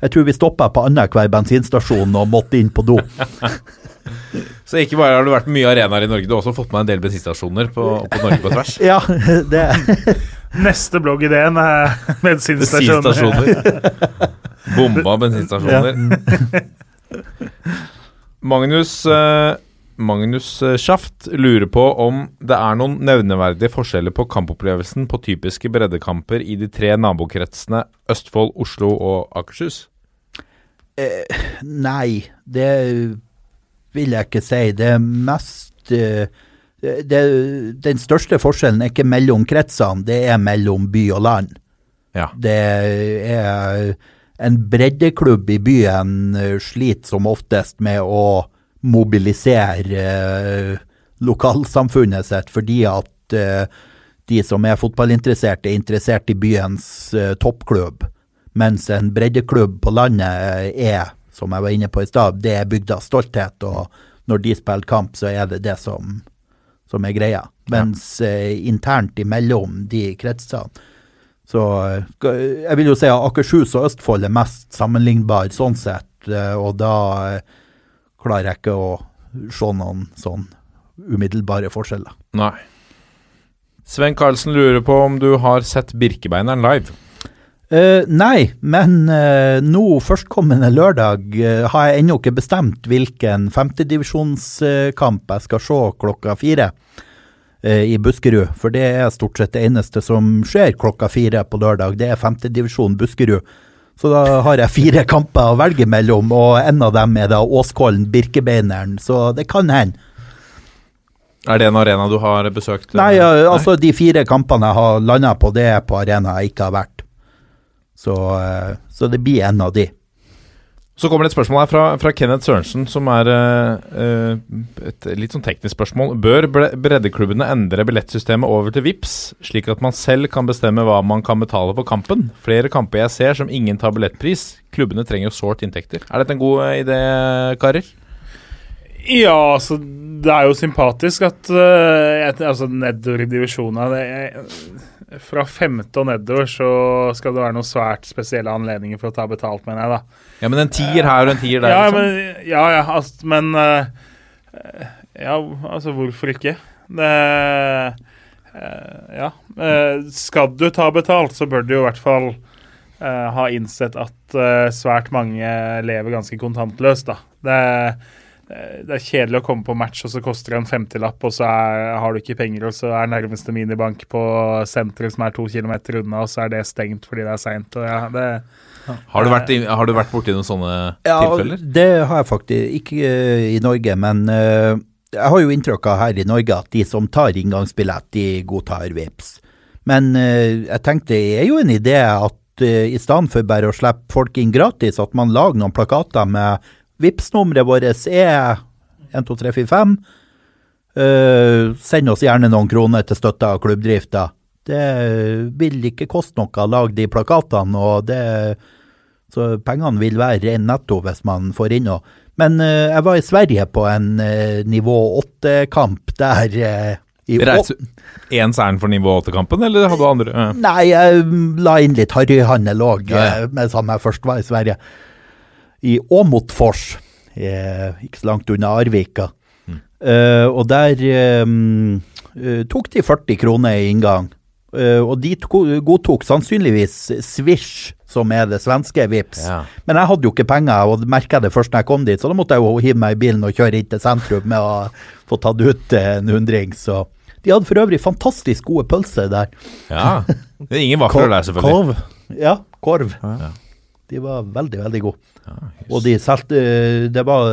Jeg tror vi stoppa på annenhver bensinstasjon og måtte inn på do. Så ikke bare har du vært mye arenaer i Norge, du har også fått med en del bensinstasjoner på, på Norge på tvers. Ja, det Neste bloggideen er bensinstasjoner. Bensinstasjoner. Bomba bensinstasjoner. Magnus eh, Magnus eh, Schaft lurer på om det er noen nevneverdige forskjeller på kampopplevelsen på typiske breddekamper i de tre nabokretsene Østfold, Oslo og Akershus. Nei, det vil jeg ikke si. Det er mest eh, det, Den største forskjellen er ikke mellom kretsene, det er mellom by og land. Ja. Det er en breddeklubb i byen eh, sliter som oftest med å mobilisere eh, lokalsamfunnet sitt, fordi at eh, de som er fotballinteressert, er interessert i byens eh, toppklubb. Mens en breddeklubb på landet er, som jeg var inne på i stad, det er bygdas stolthet. Og når de spiller kamp, så er det det som, som er greia. Mens eh, internt imellom de kretsene så eh, jeg vil jo si at Akershus og Østfold er mest sammenlignbar sånn sett, eh, og da eh, klarer jeg ikke å se noen sånn umiddelbare forskjeller. Nei. Sven Karlsen lurer på om du har sett Birkebeineren live. Eh, nei, men uh, nå førstkommende lørdag uh, har jeg ennå ikke bestemt hvilken femtedivisjonskamp jeg skal se klokka fire i Buskerud. For det er stort sett det eneste som skjer klokka fire på lørdag. Det er femtedivisjon Buskerud. Så da har jeg fire kamper å velge mellom, og en av dem er da Åskollen Birkebeineren. Så det kan hende. Er det en arena du har besøkt? Nei, altså de fire kampene jeg har landa på, det er på arena jeg ikke har vært. Så, eh, så det blir en av de. Så kommer det et spørsmål her fra, fra Kenneth Sørensen, som er eh, eh, et litt sånn teknisk spørsmål. Bør breddeklubbene endre billettsystemet over til VIPS, slik at man selv kan bestemme hva man kan betale for kampen? Flere kamper jeg ser som ingen tar billettpris. Klubbene trenger jo sårt inntekter. Er dette en god eh, idé, karer? Ja, altså Det er jo sympatisk at uh, jeg, altså, nedover i divisjonene det Fra femte og nedover så skal det være noen svært spesielle anledninger for å ta betalt, mener jeg, da. Ja, men en tier her og en tier der. Ja, liksom. men, ja, ja, altså, men eh, Ja, altså, hvorfor ikke? Det eh, Ja. Eh, skal du ta betalt, så bør du jo i hvert fall ha innsett at svært mange lever ganske kontantløst, da. Det, det er kjedelig å komme på match, og så koster det en femtilapp, og så er, har du ikke penger, og så er nærmeste minibank på senteret som er to kilometer unna, og så er det stengt fordi det er seint. Ja, det Har, du vært i, har du vært borti noen sånne tilfeller? det har jeg faktisk. Ikke eh, i Norge, men eh, jeg har jo inntrykk av her i Norge at de som tar inngangsbillett, de godtar VIPS. Men eh, jeg tenkte det er jo en idé at eh, i stedet for bare å slippe folk inn gratis, at man lager noen plakater med VIPS-nummeret vårt er 12345. Uh, send oss gjerne noen kroner til støtte av klubbdrifta. Det vil ikke koste noe å lage de plakatene, og det så pengene vil være ren netto hvis man får inn noe. Men uh, jeg var i Sverige på en uh, nivå åtte-kamp der uh, i Reise ens ærend for nivå 8-kampen, eller hadde du andre? Nei, jeg la inn litt harryhandel òg, Ja, ja. mens jeg først var i Sverige. I Åmotfors, eh, ikke så langt unna Arvika. Mm. Eh, og der eh, eh, tok de 40 kroner i inngang. Uh, og de godtok sannsynligvis Swish, som er det svenske Vips. Ja. Men jeg hadde jo ikke penger, og merka det først når jeg kom dit, så da måtte jeg jo hive meg i bilen og kjøre inn til sentrum med å få tatt ut en hundring. Så de hadde for øvrig fantastisk gode pølser der. ja. Det er ingen vafler der, selvfølgelig. Korv. Ja, korv. Ja. De var veldig, veldig gode. Og de solgte Det var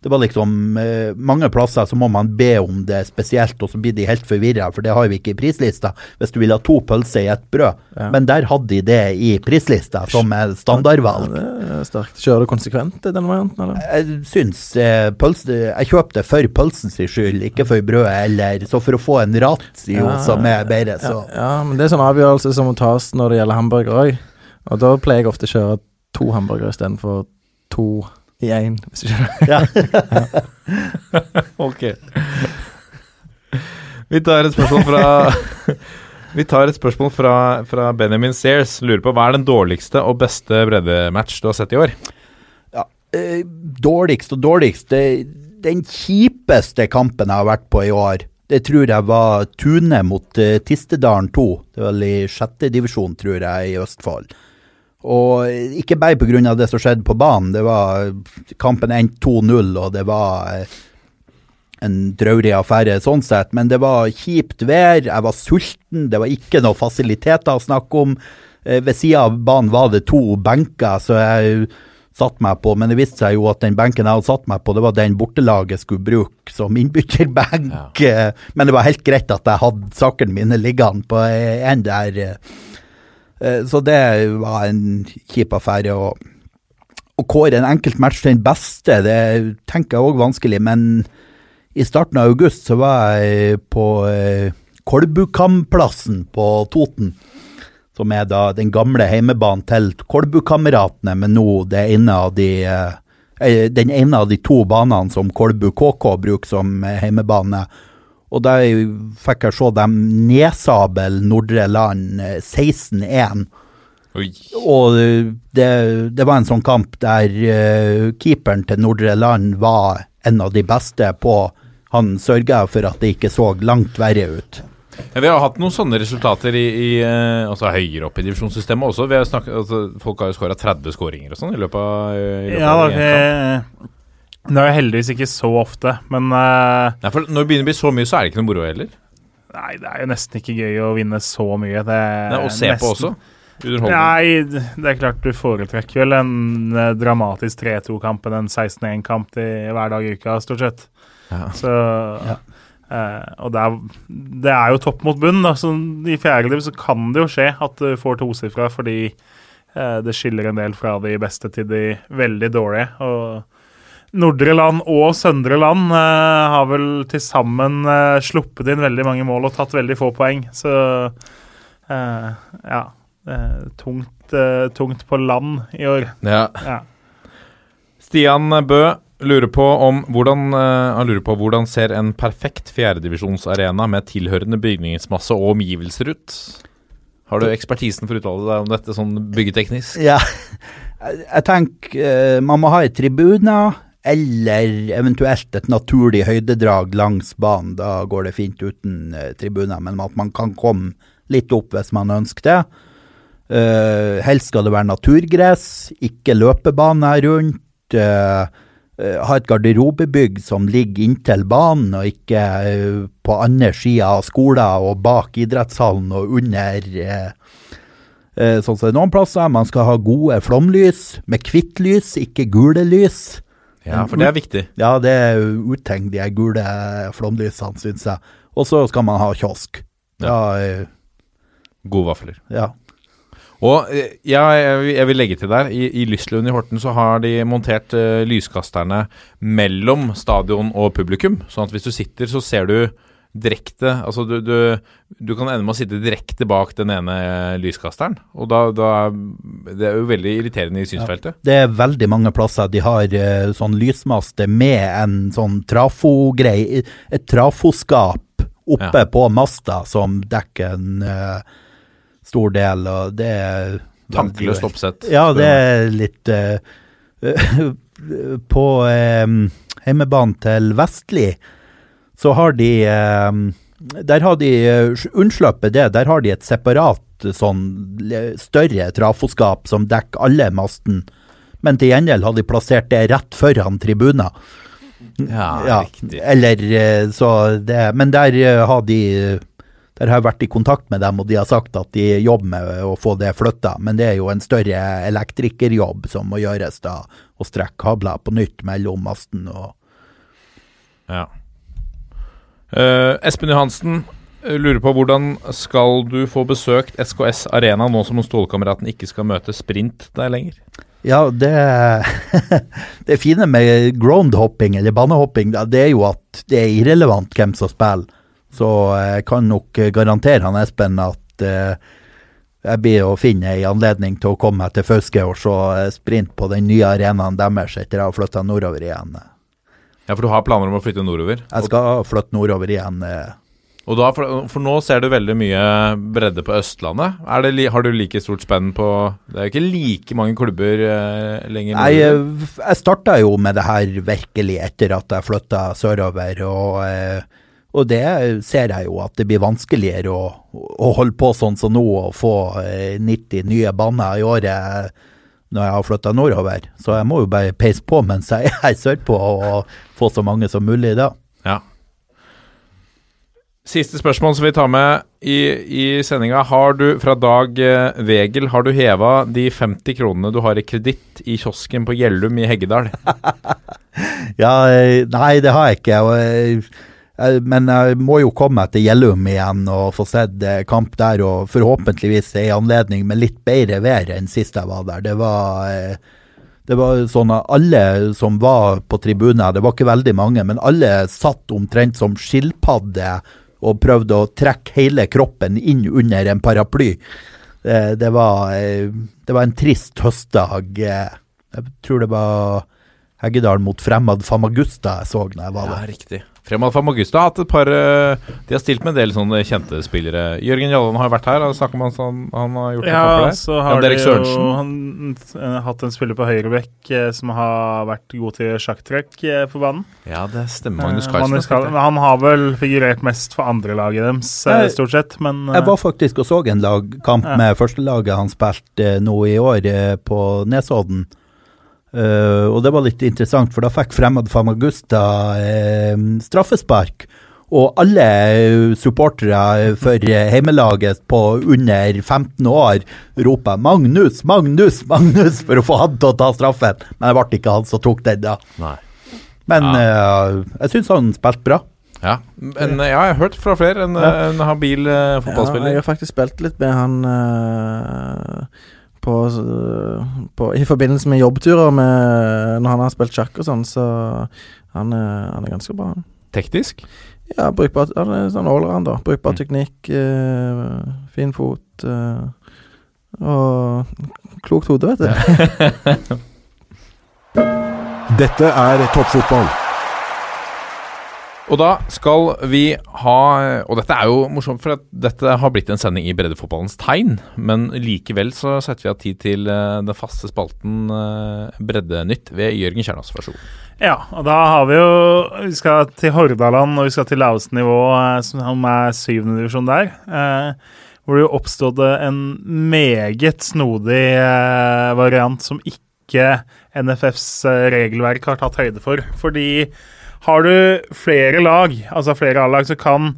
det var liksom eh, Mange plasser så må man be om det spesielt, og så blir de helt forvirra, for det har vi ikke i prislista. Hvis du vil ha to pølser i ett brød. Ja. Men der hadde de det i prislista, som er standardvalg. Ja, det er sterkt. Kjører du konsekvent den varianten, eller? Jeg syns eh, pølse Jeg kjøpte for pølsens skyld, ikke for brødet eller Så for å få en ratio Ja, som er bedre, så Ja, ja, men det er sånn avgjørelse som må tas når det gjelder hamburger òg. Og da pleier jeg ofte å kjøre to hamburgere istedenfor to i én, hvis du skjønner. ja. Ok. Vi tar et spørsmål fra Vi tar et spørsmål fra, fra Benjamin Sears. Lurer på hva er den dårligste og beste breddematch du har sett i år? ja, eh, dårligst og dårligst det, Den kjipeste kampen jeg har vært på i år, det tror jeg var Tune mot eh, Tistedalen 2. Det var vel i sjette divisjon, tror jeg, i Østfold. Og eh, ikke bare pga. det som skjedde på banen. Det var Kampen endte 2-0, og det var eh, en traurig affære sånn sett, men det var kjipt vær, jeg var sulten, det var ikke noe fasiliteter å snakke om. Eh, Ved sida av banen var det to benker, så jeg satt meg på, men det viste seg jo at den benken jeg hadde satt meg på, det var den bortelaget skulle bruke som innbytterbenk. Ja. Men det var helt greit at jeg hadde sakene mine liggende på en der. Eh. Så det var en kjip affære. og å kåre en enkelt match til den beste, det tenker jeg òg vanskelig, men i starten av august så var jeg på eh, Kolbukamplassen på Toten, som er da den gamle heimebanen til Kolbukameratene, men nå det ene av de eh, den ene av de to banene som Kolbu KK bruker som heimebane. Og da fikk jeg se dem nedsabel Nordre Land eh, 16-1. Oi. Og det, det var en sånn kamp der uh, keeperen til Nordre Land var en av de beste på Han sørga for at det ikke så langt verre ut. Ja, vi har hatt noen sånne resultater i, i eh, altså høyere opp i divisjonssystemet også. Vi har snakket, altså, folk har jo skåra 30 skåringer og sånn i løpet av, i løpet Ja, av det er jo heldigvis ikke så ofte, men uh, Nei, for Når det begynner å bli så mye, så er det ikke noe moro heller. Nei, det er jo nesten ikke gøy å vinne så mye. Det Nei, og se på også. Nei, det er klart du foretrekker vel en eh, dramatisk 3-2-kamp enn en 16-1-kamp i- hver dag i uka, stort sett. Ja. Så Ja. Uh, og det er, det er jo topp mot bunn. Da. Så I fjerde liv så kan det jo skje at du får tosifra fordi uh, det skiller en del fra de beste til de veldig dårlige. Og Nordre Land og Søndre Land eh, har vel til sammen eh, sluppet inn veldig mange mål og tatt veldig få poeng. Så eh, ja. eh, tungt, eh, tungt på land i år. Ja. Ja. Stian Bø lurer på om hvordan eh, Han lurer på hvordan ser en perfekt fjerdedivisjonsarena med tilhørende bygningsmasse og omgivelser ut? Har du ekspertisen for å uttale deg om dette sånn byggeteknisk? Ja, jeg, tenker man må ha ei tribune, eller eventuelt et naturlig høydedrag langs banen. Da går det fint uten uh, tribuner, men at man kan komme litt opp hvis man ønsker det. Uh, helst skal det være naturgress, ikke løpebane rundt. Uh, eh, ha et garderobebygg som ligger inntil banen, og ikke eh, på andre sida av skolen og bak idrettshallen og under eh, eh, sånn som noen plasser. Man skal ha gode flomlys med hvitt lys, ikke gule lys. Ja, for det er viktig. Ja, det er utegn, de gule flomlysene, syns jeg. Og så skal man ha kiosk. Ja, eh, Gode vafler. ja. Og eh, ja, jeg, vil- legge til der, i, i Lyslund i Horten så har de montert uh, lyskasterne mellom stadion og publikum. Sånn at hvis du sitter, så ser du direkte Altså du, du, du kan ende med å sitte direkte bak den ene lyskasteren. Og da, da Det er jo veldig irriterende i synsfeltet. Det er veldig mange plasser de har eh, sånn lysmaste med en sånn trafogreie, et trafoskap oppe Ja. på masta som dekker en uh, stor del, og det er Tankeløst oppsett. Ja, det er litt uh, På eh, hjemmebanen til Vestli så har de eh, Der har de unnsluppet det, der har de et separat sånn større trafoskap som dekker alle masten. Men til gjengjeld har de plassert det rett foran tribuner. Ja, Ja, riktig. eller eh, så det Men der eh, har de Der har jeg vært i kontakt med dem, og de har sagt at de jobber med å få det flytta. Men det er jo en større elektrikerjobb som må gjøres da, å strekke kabler på nytt mellom masten og Ja. Eh, Espen Johansen eh, lurer på hvordan skal du få besøkt SKS Arena nå som Stålkameraten ikke skal møte Sprint der lenger? Ja, det Det fine med groundhopping, eller banehopping, det er jo at det er irrelevant hvem som spiller. Så jeg kan nok garantere han Espen at eh, jeg blir å finne ei anledning til å komme meg til Fauske og se eh, sprint på den nye arenaen deres etter jeg har flytta nordover igjen. Ja, for du har planer om å flytte nordover? Jeg skal flytte nordover igjen. eh. Og da, for, for nå ser du veldig mye bredde på Østlandet. Er det, har du like stort spenn på Det er jo ikke like mange klubber eh, lenger Nei, eh, jeg starta jo med det her virkelig etter at jeg flytta sørover, og, eh, og det ser jeg jo at det blir vanskeligere å, å holde på sånn som nå og få eh, 90 nye baner i året når jeg har flytta nordover. Så jeg må jo bare peise på mens jeg er sørpå og få så mange som mulig da. Ja. Siste spørsmål som vi tar med i, i sendinga. Har du fra Dag Vegel, har du heva de 50 kronene du har i kreditt i kiosken på Gjellum i Heggedal? Ja, eh, nei, det har jeg ikke. Og, eh, eh, men jeg må jo komme til Gjellum igjen og få sett eh, kamp der, og forhåpentligvis ei anledning med litt bedre vær enn sist jeg var der. Det var eh, det var sånn at alle som var på tribunen, det var ikke veldig mange, men alle satt omtrent som skilpadde og prøvde å trekke hele kroppen inn under en paraply. Det, var, eh, det var en trist høstdag. eh. Jeg tror det var Heggedal mot Fremad Famagusta jeg så da jeg var der. Ja, riktig. Fremad Famagusta har hatt et par eh, De har stilt med en del sånne kjente spillere. Jørgen Jalland har vært her. Han man om han, han har gjort Ja, der. så har de Derek jo han, eh, hatt en spiller på høyrebekk eh, som har vært god til sjakktrekk på banen. Ja, det stemmer. Magnus Carlsen. Magnus Carlsen. Han har vel figurert mest for andrelaget deres, stort sett. Men Jeg var faktisk og så en lagkamp Ja. med førstelaget han spilte nå i år på Nesodden. Eh, og det var litt interessant, for da fikk Fremad Famagusta uh, straffespark. Og alle eh, supportere for heimelaget på under 15 år roper 'Magnus, Magnus, Magnus' for å få han til å ta straffen. Men det ble ikke han som tok den, da. Nei. Men Ja. uh, jeg syns han spilte bra. Ja, en, ja, jeg har hørt fra flere. En, Ja. en habil Ja, fotballspiller. jeg har faktisk spilt litt med han på, på, I forbindelse med jobbturer med, når han har spilt sjakk og sånn, så han er, han er ganske bra. Teknisk. Ja, brukbar Han er sånn allrounder. Brukbar Mm. teknikk, eh, fin fot eh, og klokt hode, vet du. Dette er toppfotball. Og da skal vi ha Og dette er jo morsomt, for dette har blitt en sending i breddefotballens tegn. Men likevel så setter vi av tid til eh, den faste spalten eh, Breddenytt ved Jørgen så god. Ja, og da har vi jo Vi skal til Hordaland, og vi skal til laveste nivå, eh, som er syvende divisjon der. Hvor det jo oppstod en meget snodig variant som ikke NFFs regelverk har tatt høyde for. Fordi har du flere lag, altså flere A-lag, så kan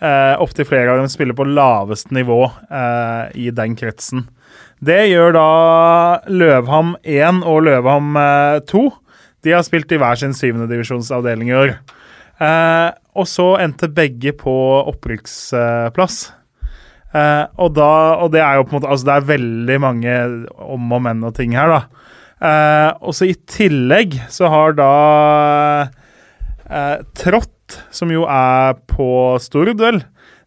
eh, opptil flere av dem spille på laveste nivå eh, i den kretsen. Det gjør da Løvham 1 og Løvham eh, 2. De har spilt i hver sin syvendedivisjonsavdeling i år. Eh, og så endte begge på opprykksplass. Eh, og, da, og det er jo på en måte Altså, det er veldig mange om og men og ting her, da. Eh, og så i tillegg så har da eh, Trått, som jo er på Stord, vel,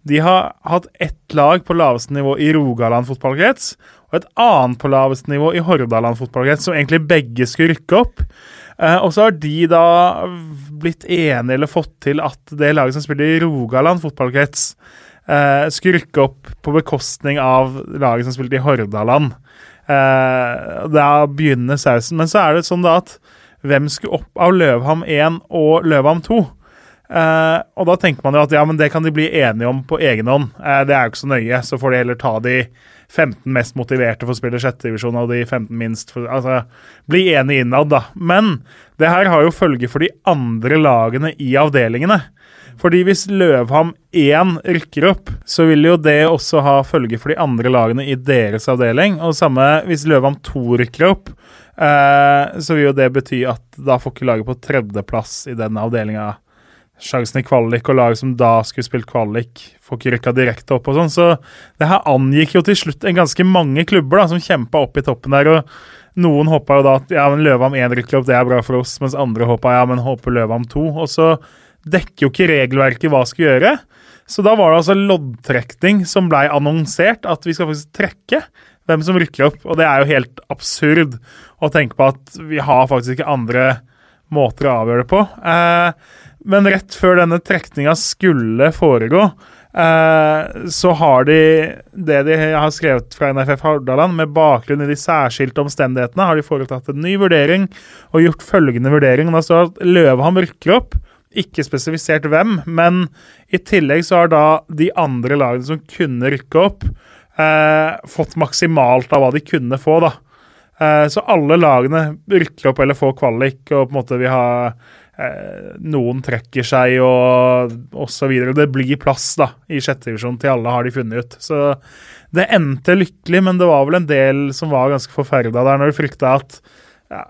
de har hatt ett lag på laveste nivå i Rogaland fotballkrets, og et annet på laveste nivå i Hordaland fotballkrets, som egentlig begge skulle rykke opp. Eh, og så har de da blitt enige eller fått til at det laget som spiller i Rogaland fotballkrets, eh, skulle rykke opp på bekostning av laget som spilte i Hordaland. Eh, da begynner sausen. Men så er det sånn da at hvem skulle opp av Løvham 1 og Løvham 2? Eh, og da tenker man jo at ja, men det kan de bli enige om på egen hånd. Eh, det er jo ikke så nøye, så får de heller ta de 15 mest motiverte for å spille sjettedivisjon og de 15 minst for Altså, bli enige innad, da. Men det her har jo følge for de andre lagene i avdelingene. Fordi hvis Løvham 1 rykker opp, så vil jo det også ha følge for de andre lagene i deres avdeling. Og samme hvis Løvham 2 rykker opp, eh, så vil jo det bety at da får ikke laget på tredjeplass i den avdelinga sjansen i kvalik, og lag som da skulle spilt kvalik, får ikke rykka direkte opp og sånn. Så det her angikk jo til slutt en ganske mange klubber da, som kjempa opp i toppen der. og noen håpa jo da at ja, men Løvam 1 rykker opp, det er bra for oss, mens andre håpa ja, men håper Løvam 2. Og så dekker jo ikke regelverket hva skal gjøre. Så da var det altså loddtrekning som blei annonsert, at vi skal faktisk trekke hvem som rykker opp. Og det er jo helt absurd å tenke på at vi har faktisk ikke andre måter å avgjøre det på. Eh, men rett før denne trekninga skulle foregå, eh, så har de det de har skrevet fra NFF Hordaland, med bakgrunn i de særskilte omstendighetene, har de foretatt en ny vurdering og gjort følgende vurdering. Da står det at Løveham rykker opp. Ikke spesifisert hvem, men i tillegg så har da de andre lagene som kunne rykke opp, fått maksimalt av hva de kunne få, da. Eh, så alle lagene rykker opp eller får kvalik, og på en måte vi har eh, Noen trekker seg og osv. Det blir plass da i sjette divisjon til alle, har de funnet ut. Så det endte lykkelig, men det var vel en del som var ganske forferda der, når de frykta at ja,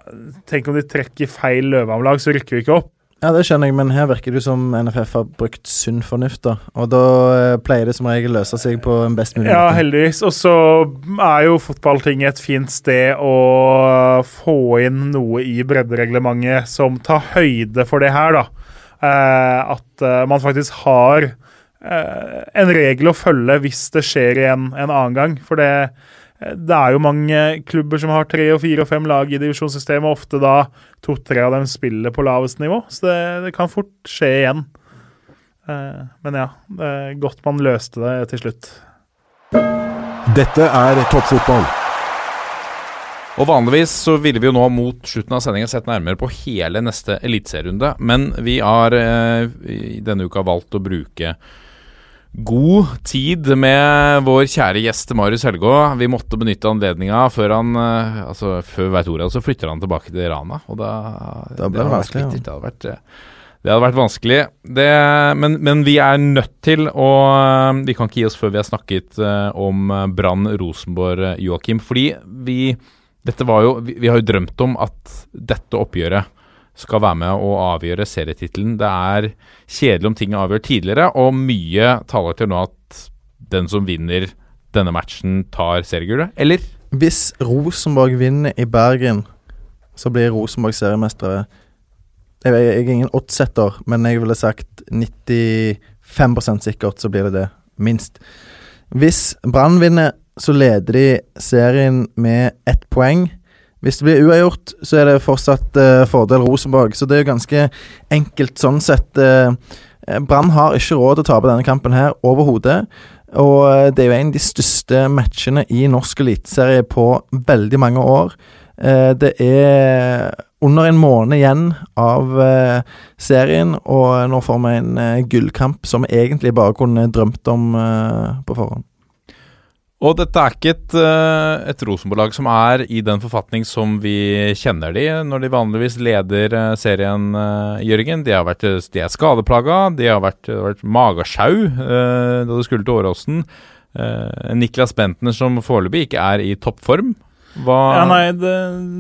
Tenk om de trekker feil Løvehamn-lag, så rykker vi ikke opp. Ja, det skjønner jeg, men her virker det som NFF har brukt sunn fornuft, da. Og da eh, pleier det som regel løse seg på en best mulig Ja, heldigvis. Og så er jo fotballtinget et fint sted å få inn noe i breddereglementet som tar høyde for det her, da. Eh, at eh, man faktisk har eh, en regel å følge hvis det skjer igjen en annen gang. For det, det er jo mange klubber som har tre og fire og fem lag i divisjonssystemet, og ofte da to-tre av dem spiller på lavest nivå. Så det, det kan fort skje igjen. Eh, men ja, det er godt man løste det til slutt. Dette er toppfotball. Og vanligvis så ville vi jo nå mot slutten av sendingen sett nærmere på hele neste eliteserierunde, men vi har eh, i denne uka valgt å bruke god tid med vår kjære gjest Marius Helgå. Vi måtte benytte anledninga før han eh, Altså, før veit ordet, så flytter han tilbake til Rana, og da Da ble det vært vanskelig, ja. Det hadde vært eh, det hadde vært vanskelig. Det, men, men vi er nødt til å Vi kan ikke gi oss før vi har snakket eh, om eh, Brann Rosenborg, eh, Joakim. Fordi vi Dette var jo vi, vi har jo drømt om at dette oppgjøret skal være med å avgjøre serietittelen. Det er kjedelig om ting er avgjort tidligere, og mye taler til nå at den som vinner denne matchen, tar seriegullet. Eller? Hvis Rosenborg vinner i Bergen, så blir Rosenborg seriemestere. Jeg, jeg er ingen oddsetter, men jeg ville sagt 95% sikkert så blir det det. Minst. Hvis Brann vinner, så leder de serien med ett poeng. Hvis det blir uavgjort, så er det fortsatt uh, fordel Rosenborg. Så det er jo ganske enkelt sånn sett. Uh, Brann har ikke råd til å tape denne kampen her overhodet. Og uh, det er jo en av de største matchene i norsk eliteserie på veldig mange år. Det er under en måned igjen av serien, og nå får vi en gullkamp som vi egentlig bare kunne drømt om på forhånd. Og dette er ikke et, eh, et Rosenborg-lag som er i den forfatning som vi kjenner de når de vanligvis leder eh, serien, eh, Jørgen. De, har vært, de er skadeplaga, de har vært, vært magesjau da de skulle til Åråsen. Niklas Bentner som foreløpig ikke er i toppform. Hva Ja, nei, det,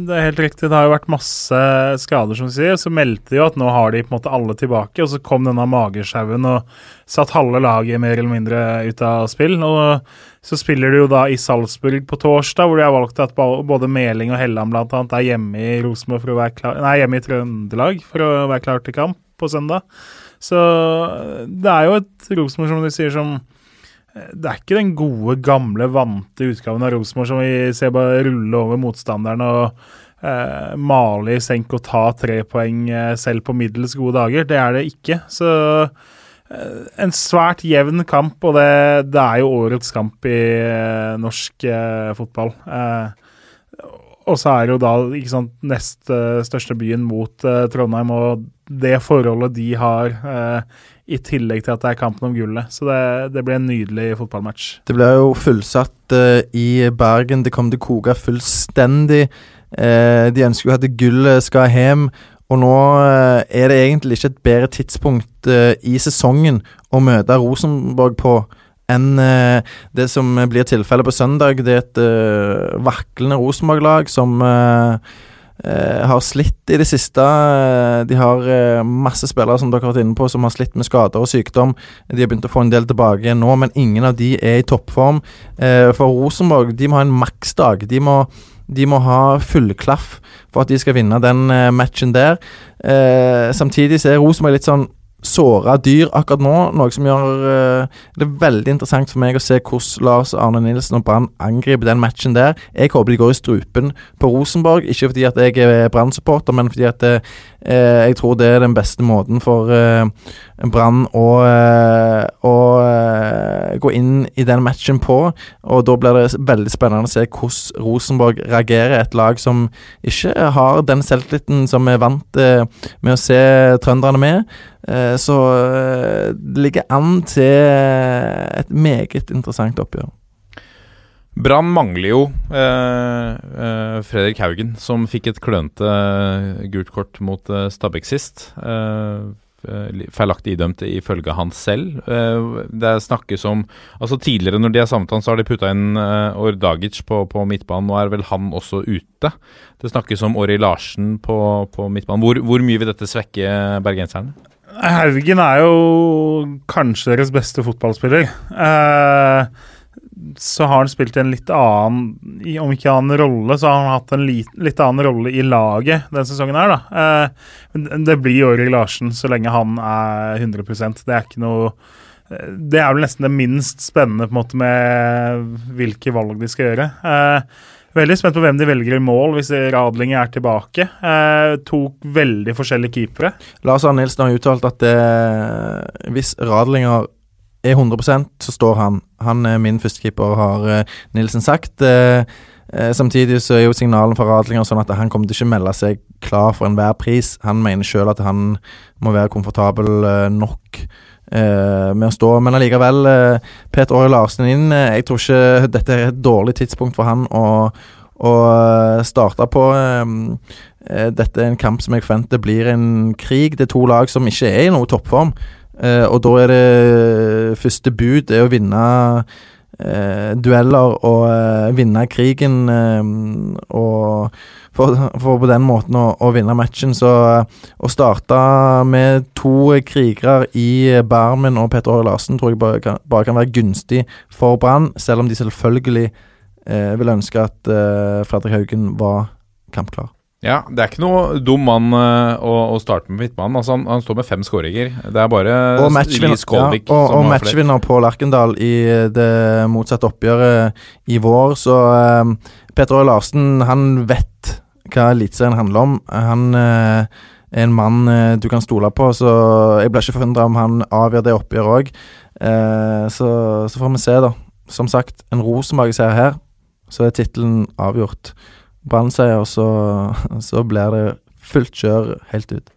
det er helt riktig. Det har jo vært masse skader, som du sier. Så meldte de jo at nå har de på en måte alle tilbake, og så kom denne magesjauen og satt halve laget mer eller mindre ut av spill. Og så spiller de jo da i Salzburg på torsdag, hvor de har valgt at både Meling og Helland annet er hjemme i Rosenborg for å være klar Nei, hjemme i Trøndelag for å være klar til kamp på søndag. Så det er jo et Rosenborg, som du sier, som det er ikke den gode, gamle, vante utgaven av Rosenborg som vi ser bare rulle over motstanderen og eh, male i senk og ta tre poeng eh, selv på middels gode dager. Det er det ikke. Så eh, en svært jevn kamp, og det, det er jo årets kamp i eh, norsk eh, fotball. Eh, og så er det jo da ikke sant, nest eh, største byen mot eh, Trondheim, og det forholdet de har eh, i tillegg til at det er kampen om gullet. Så det, det blir en nydelig fotballmatch. Det blir jo fullsatt uh, i Bergen. Det kommer til å koke fullstendig. Uh, de ønsker jo at gullet skal hjem. Og nå uh, er det egentlig ikke et bedre tidspunkt i sesongen å møte Rosenborg på enn det som blir tilfellet på søndag. Det er et vaklende Rosenborg-lag som har slitt i det siste. Eh, De har eh, masse spillere som dere har vært inne på som har slitt med skader og sykdom. De har begynt å få en del tilbake igjen nå, men ingen av de er i toppform. Eh, For Rosenborg de må ha en maksdag. De må, de må ha fullklaff for at de skal vinne den eh, matchen der. Eh, samtidig så er Rosenborg litt sånn såra dyr akkurat nå, noe som gjør uh, det er veldig interessant for meg å se hvordan Lars Arne Nilsen og Brann angriper den matchen der. Jeg håper de går i strupen på Rosenborg, ikke fordi at jeg er Brann-supporter, men fordi at uh, jeg tror det er den beste måten for eh, Brann å, eh, eh, gå inn i den matchen på. Og da blir det veldig spennende å se hvordan Rosenborg reagerer. Et lag som ikke har den selvtilliten som vi er vant eh, med å se trønderne med. Så det ligger an til et meget interessant oppgjør. Brann mangler jo eh, eh, Fredrik Haugen, som fikk et klønete gult kort mot eh, Stabæk sist. Eh, feilaktig idømt ifølge han selv. Eh, det snakkes om Altså Tidligere når de har samlet han, så har de putta inn eh, Ordagic på, på midtbanen. Nå er vel han også ute. Det snakkes om Åri Larsen på, på midtbanen. Hvor, hvor mye vil dette svekke bergenserne? Haugen er jo kanskje deres beste fotballspiller. Eh, så har han spilt en litt annen, om ikke annen rolle, så har han hatt en litt, litt annen rolle i laget denne sesongen her, da. Eh, det blir Jorg Larsen så lenge han er 100% Det er ikke noe eh, Det er vel nesten det minst spennende på en måte med hvilke valg de skal gjøre. Eh, Veldig spent på hvem de velger i mål hvis Radlinger er tilbake. Eh, to veldig forskjellige keepere. Lars Arne Nilsen har uttalt at det, hvis Radlinger er 100% så står han. Han er min førstekeeper, har eh, Nilsen sagt. Eh, eh, samtidig så er jo signalen fra Radlinger sånn at han kommer til ikke melde seg klar for enhver pris. Han mener sjøl at han må være komfortabel nok med å stå. Men allikevel, Peter Åre Larsen inn. jeg tror ikke dette er et dårlig tidspunkt for han å, å starte på. Dette er en kamp som jeg forventer blir en krig. Det er to lag som ikke er i noe toppform. Eh, og da er det første bud er å vinne eh, dueller og eh, vinne krigen. eh, og for, for på den måten å, å vinne matchen. Så eh, å starte med to krigere i Barmen og Petter Åre Larsen tror jeg bare kan, bare kan være gunstig for Brann, selv om de selvfølgelig eh, vil ønske at eh, Fredrik Haugen var kampklar. Ja, det er ikke noe dum mann eh, å, å starte med Midtmannen. Altså, han, han står med fem skåringer. Det er bare Og matchvinner, Kolvik ja, og, som og matchvinner Pål Lerkendal i det motsatte oppgjøret i vår, så eh, Petter Øy Larsen, han vet hva Eliteserien handler om. Han eh, er en mann eh, du kan stole på, så jeg blir ikke forundra om han avgjør det oppgjøret òg. Eh, så, så får vi se, da. Som sagt, en rosemager ser her, så er tittelen avgjort. Brann-seier, så, så blir det fullt kjør helt ut.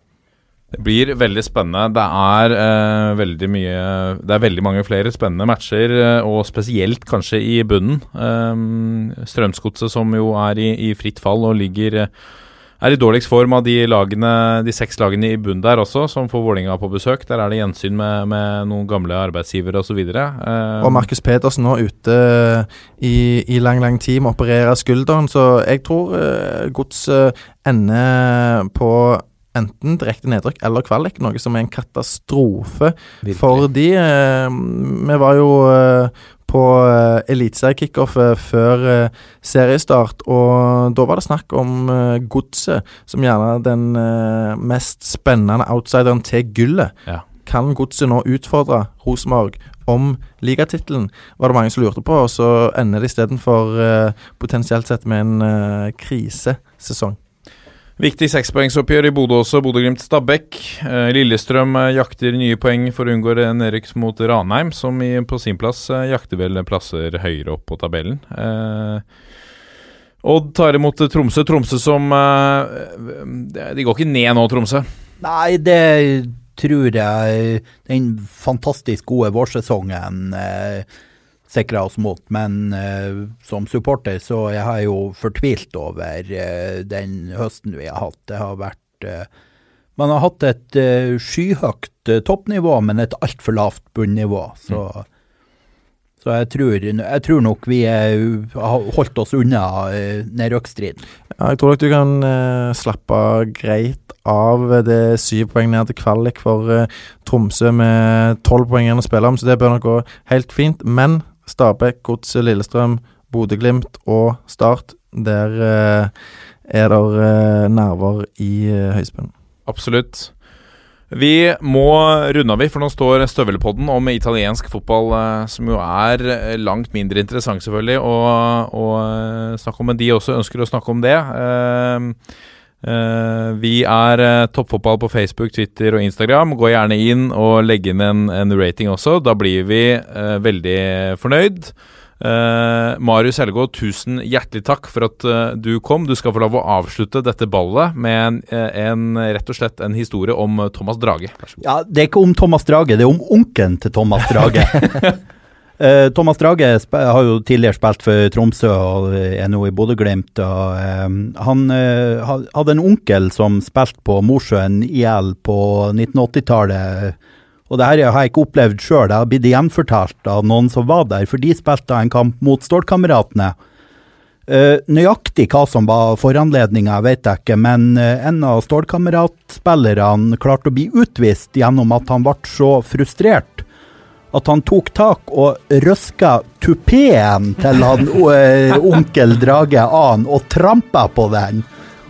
Det blir veldig spennende. Det er eh, veldig mye Det er veldig mange flere spennende matcher, eh, og spesielt kanskje i bunnen. Eh, Strømsgodset som jo er i, i fritt fall og ligger eh, er i dårligst form av de lagene De seks lagene i bunn der også, som får Vålinga på besøk. Der er det gjensyn med, med noen gamle arbeidsgivere osv. Eh, Og Markus Pedersen nå ute i, i lang, lang tid med å operere skulderen, så jeg tror uh, Godset ender på enten direkte nedrykk eller kvalik, noe som er en katastrofe Virkelig. for de. eh, vi var jo eh, på uh, eliteseriekickoffet før eh, seriestart, og da var det snakk om Godset som gjerne er den eh, mest spennende outsideren til gullet. Ja. Kan Godset nå utfordre Rosenborg om ligatittelen, var det mange som lurte på, og så ender det istedenfor uh, potensielt sett med en uh, krisesesong. Viktig sekspoengsoppgjør i Bodø også. Bodø-Glimt-Stabæk. Eh, Lillestrøm eh, jakter nye poeng for å unngå nedrykk mot Ranheim, som på sin plass eh, jakter vel plasser høyere opp på tabellen. Odd tar imot Tromsø. Tromsø som De går ikke ned nå, Tromsø. Nei, det tror jeg den fantastisk gode vårsesongen eh, sikra oss mot. Men uh, som supporter så jeg har jeg jo fortvilt over uh, den høsten vi har hatt. Det har vært uh, Man har hatt et skyhøyt toppnivå, men et altfor lavt bunnivå. Så, så jeg, tror, jeg tror nok vi har holdt oss unna nedrykksstriden. Ja, jeg tror nok du kan slappe greit av det syv poeng ned til kvalik for uh, Tromsø med tolv poeng igjen å spille om, så det bør nok gå helt fint. Men Stabæk, Godset, Lillestrøm, Bodø-Glimt og Start, der eh, er det eh, nerver i uh, høyspennen. Absolutt. Vi må runde av, for nå står Støvelpodden om italiensk fotball, eh, som jo er eh, langt mindre interessant, selvfølgelig, eh, snakke om, men de også ønsker å snakke om det. Eh, vi er eh, Toppfotball på Facebook, Twitter og Instagram. Gå gjerne inn og legg inn en, en rating også. Da blir vi eh, veldig fornøyd. Uh, Marius Helgå, tusen hjertelig takk for at uh, du kom. Du skal få lov å avslutte dette ballet med en, en, rett og slett en historie om Thomas Drage. Ja, det er ikke om Thomas Drage, det er om onkelen til Thomas Drage. Eh, Thomas Drage har jo tidligere spilt for Tromsø og er nå i Bodø-Glimt. eh, Han eh, hadde en onkel som spilte på Mosjøen IL på 1980-tallet. Og det her har jeg ikke opplevd sjøl, det har blitt gjenfortalt av noen som var der, for de spilte en kamp mot Stålkameratene. Nøyaktig hva som var foranledninga, vet jeg ikke, men en av Stålkamerat-spillerne klarte å bli utvist gjennom at han ble så frustrert at han tok tak og røska tupeen til han eh, onkel Drage An og trampa på den.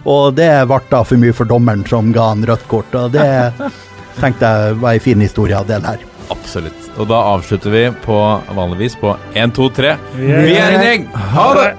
Og det ble da for mye for dommeren som ga han rødt kort, og det tenkte jeg var ei fin historie av det der. Absolutt. Og da avslutter vi på vanligvis på 1, 2, 3. Vi er- Vi er en gjeng! Ha det!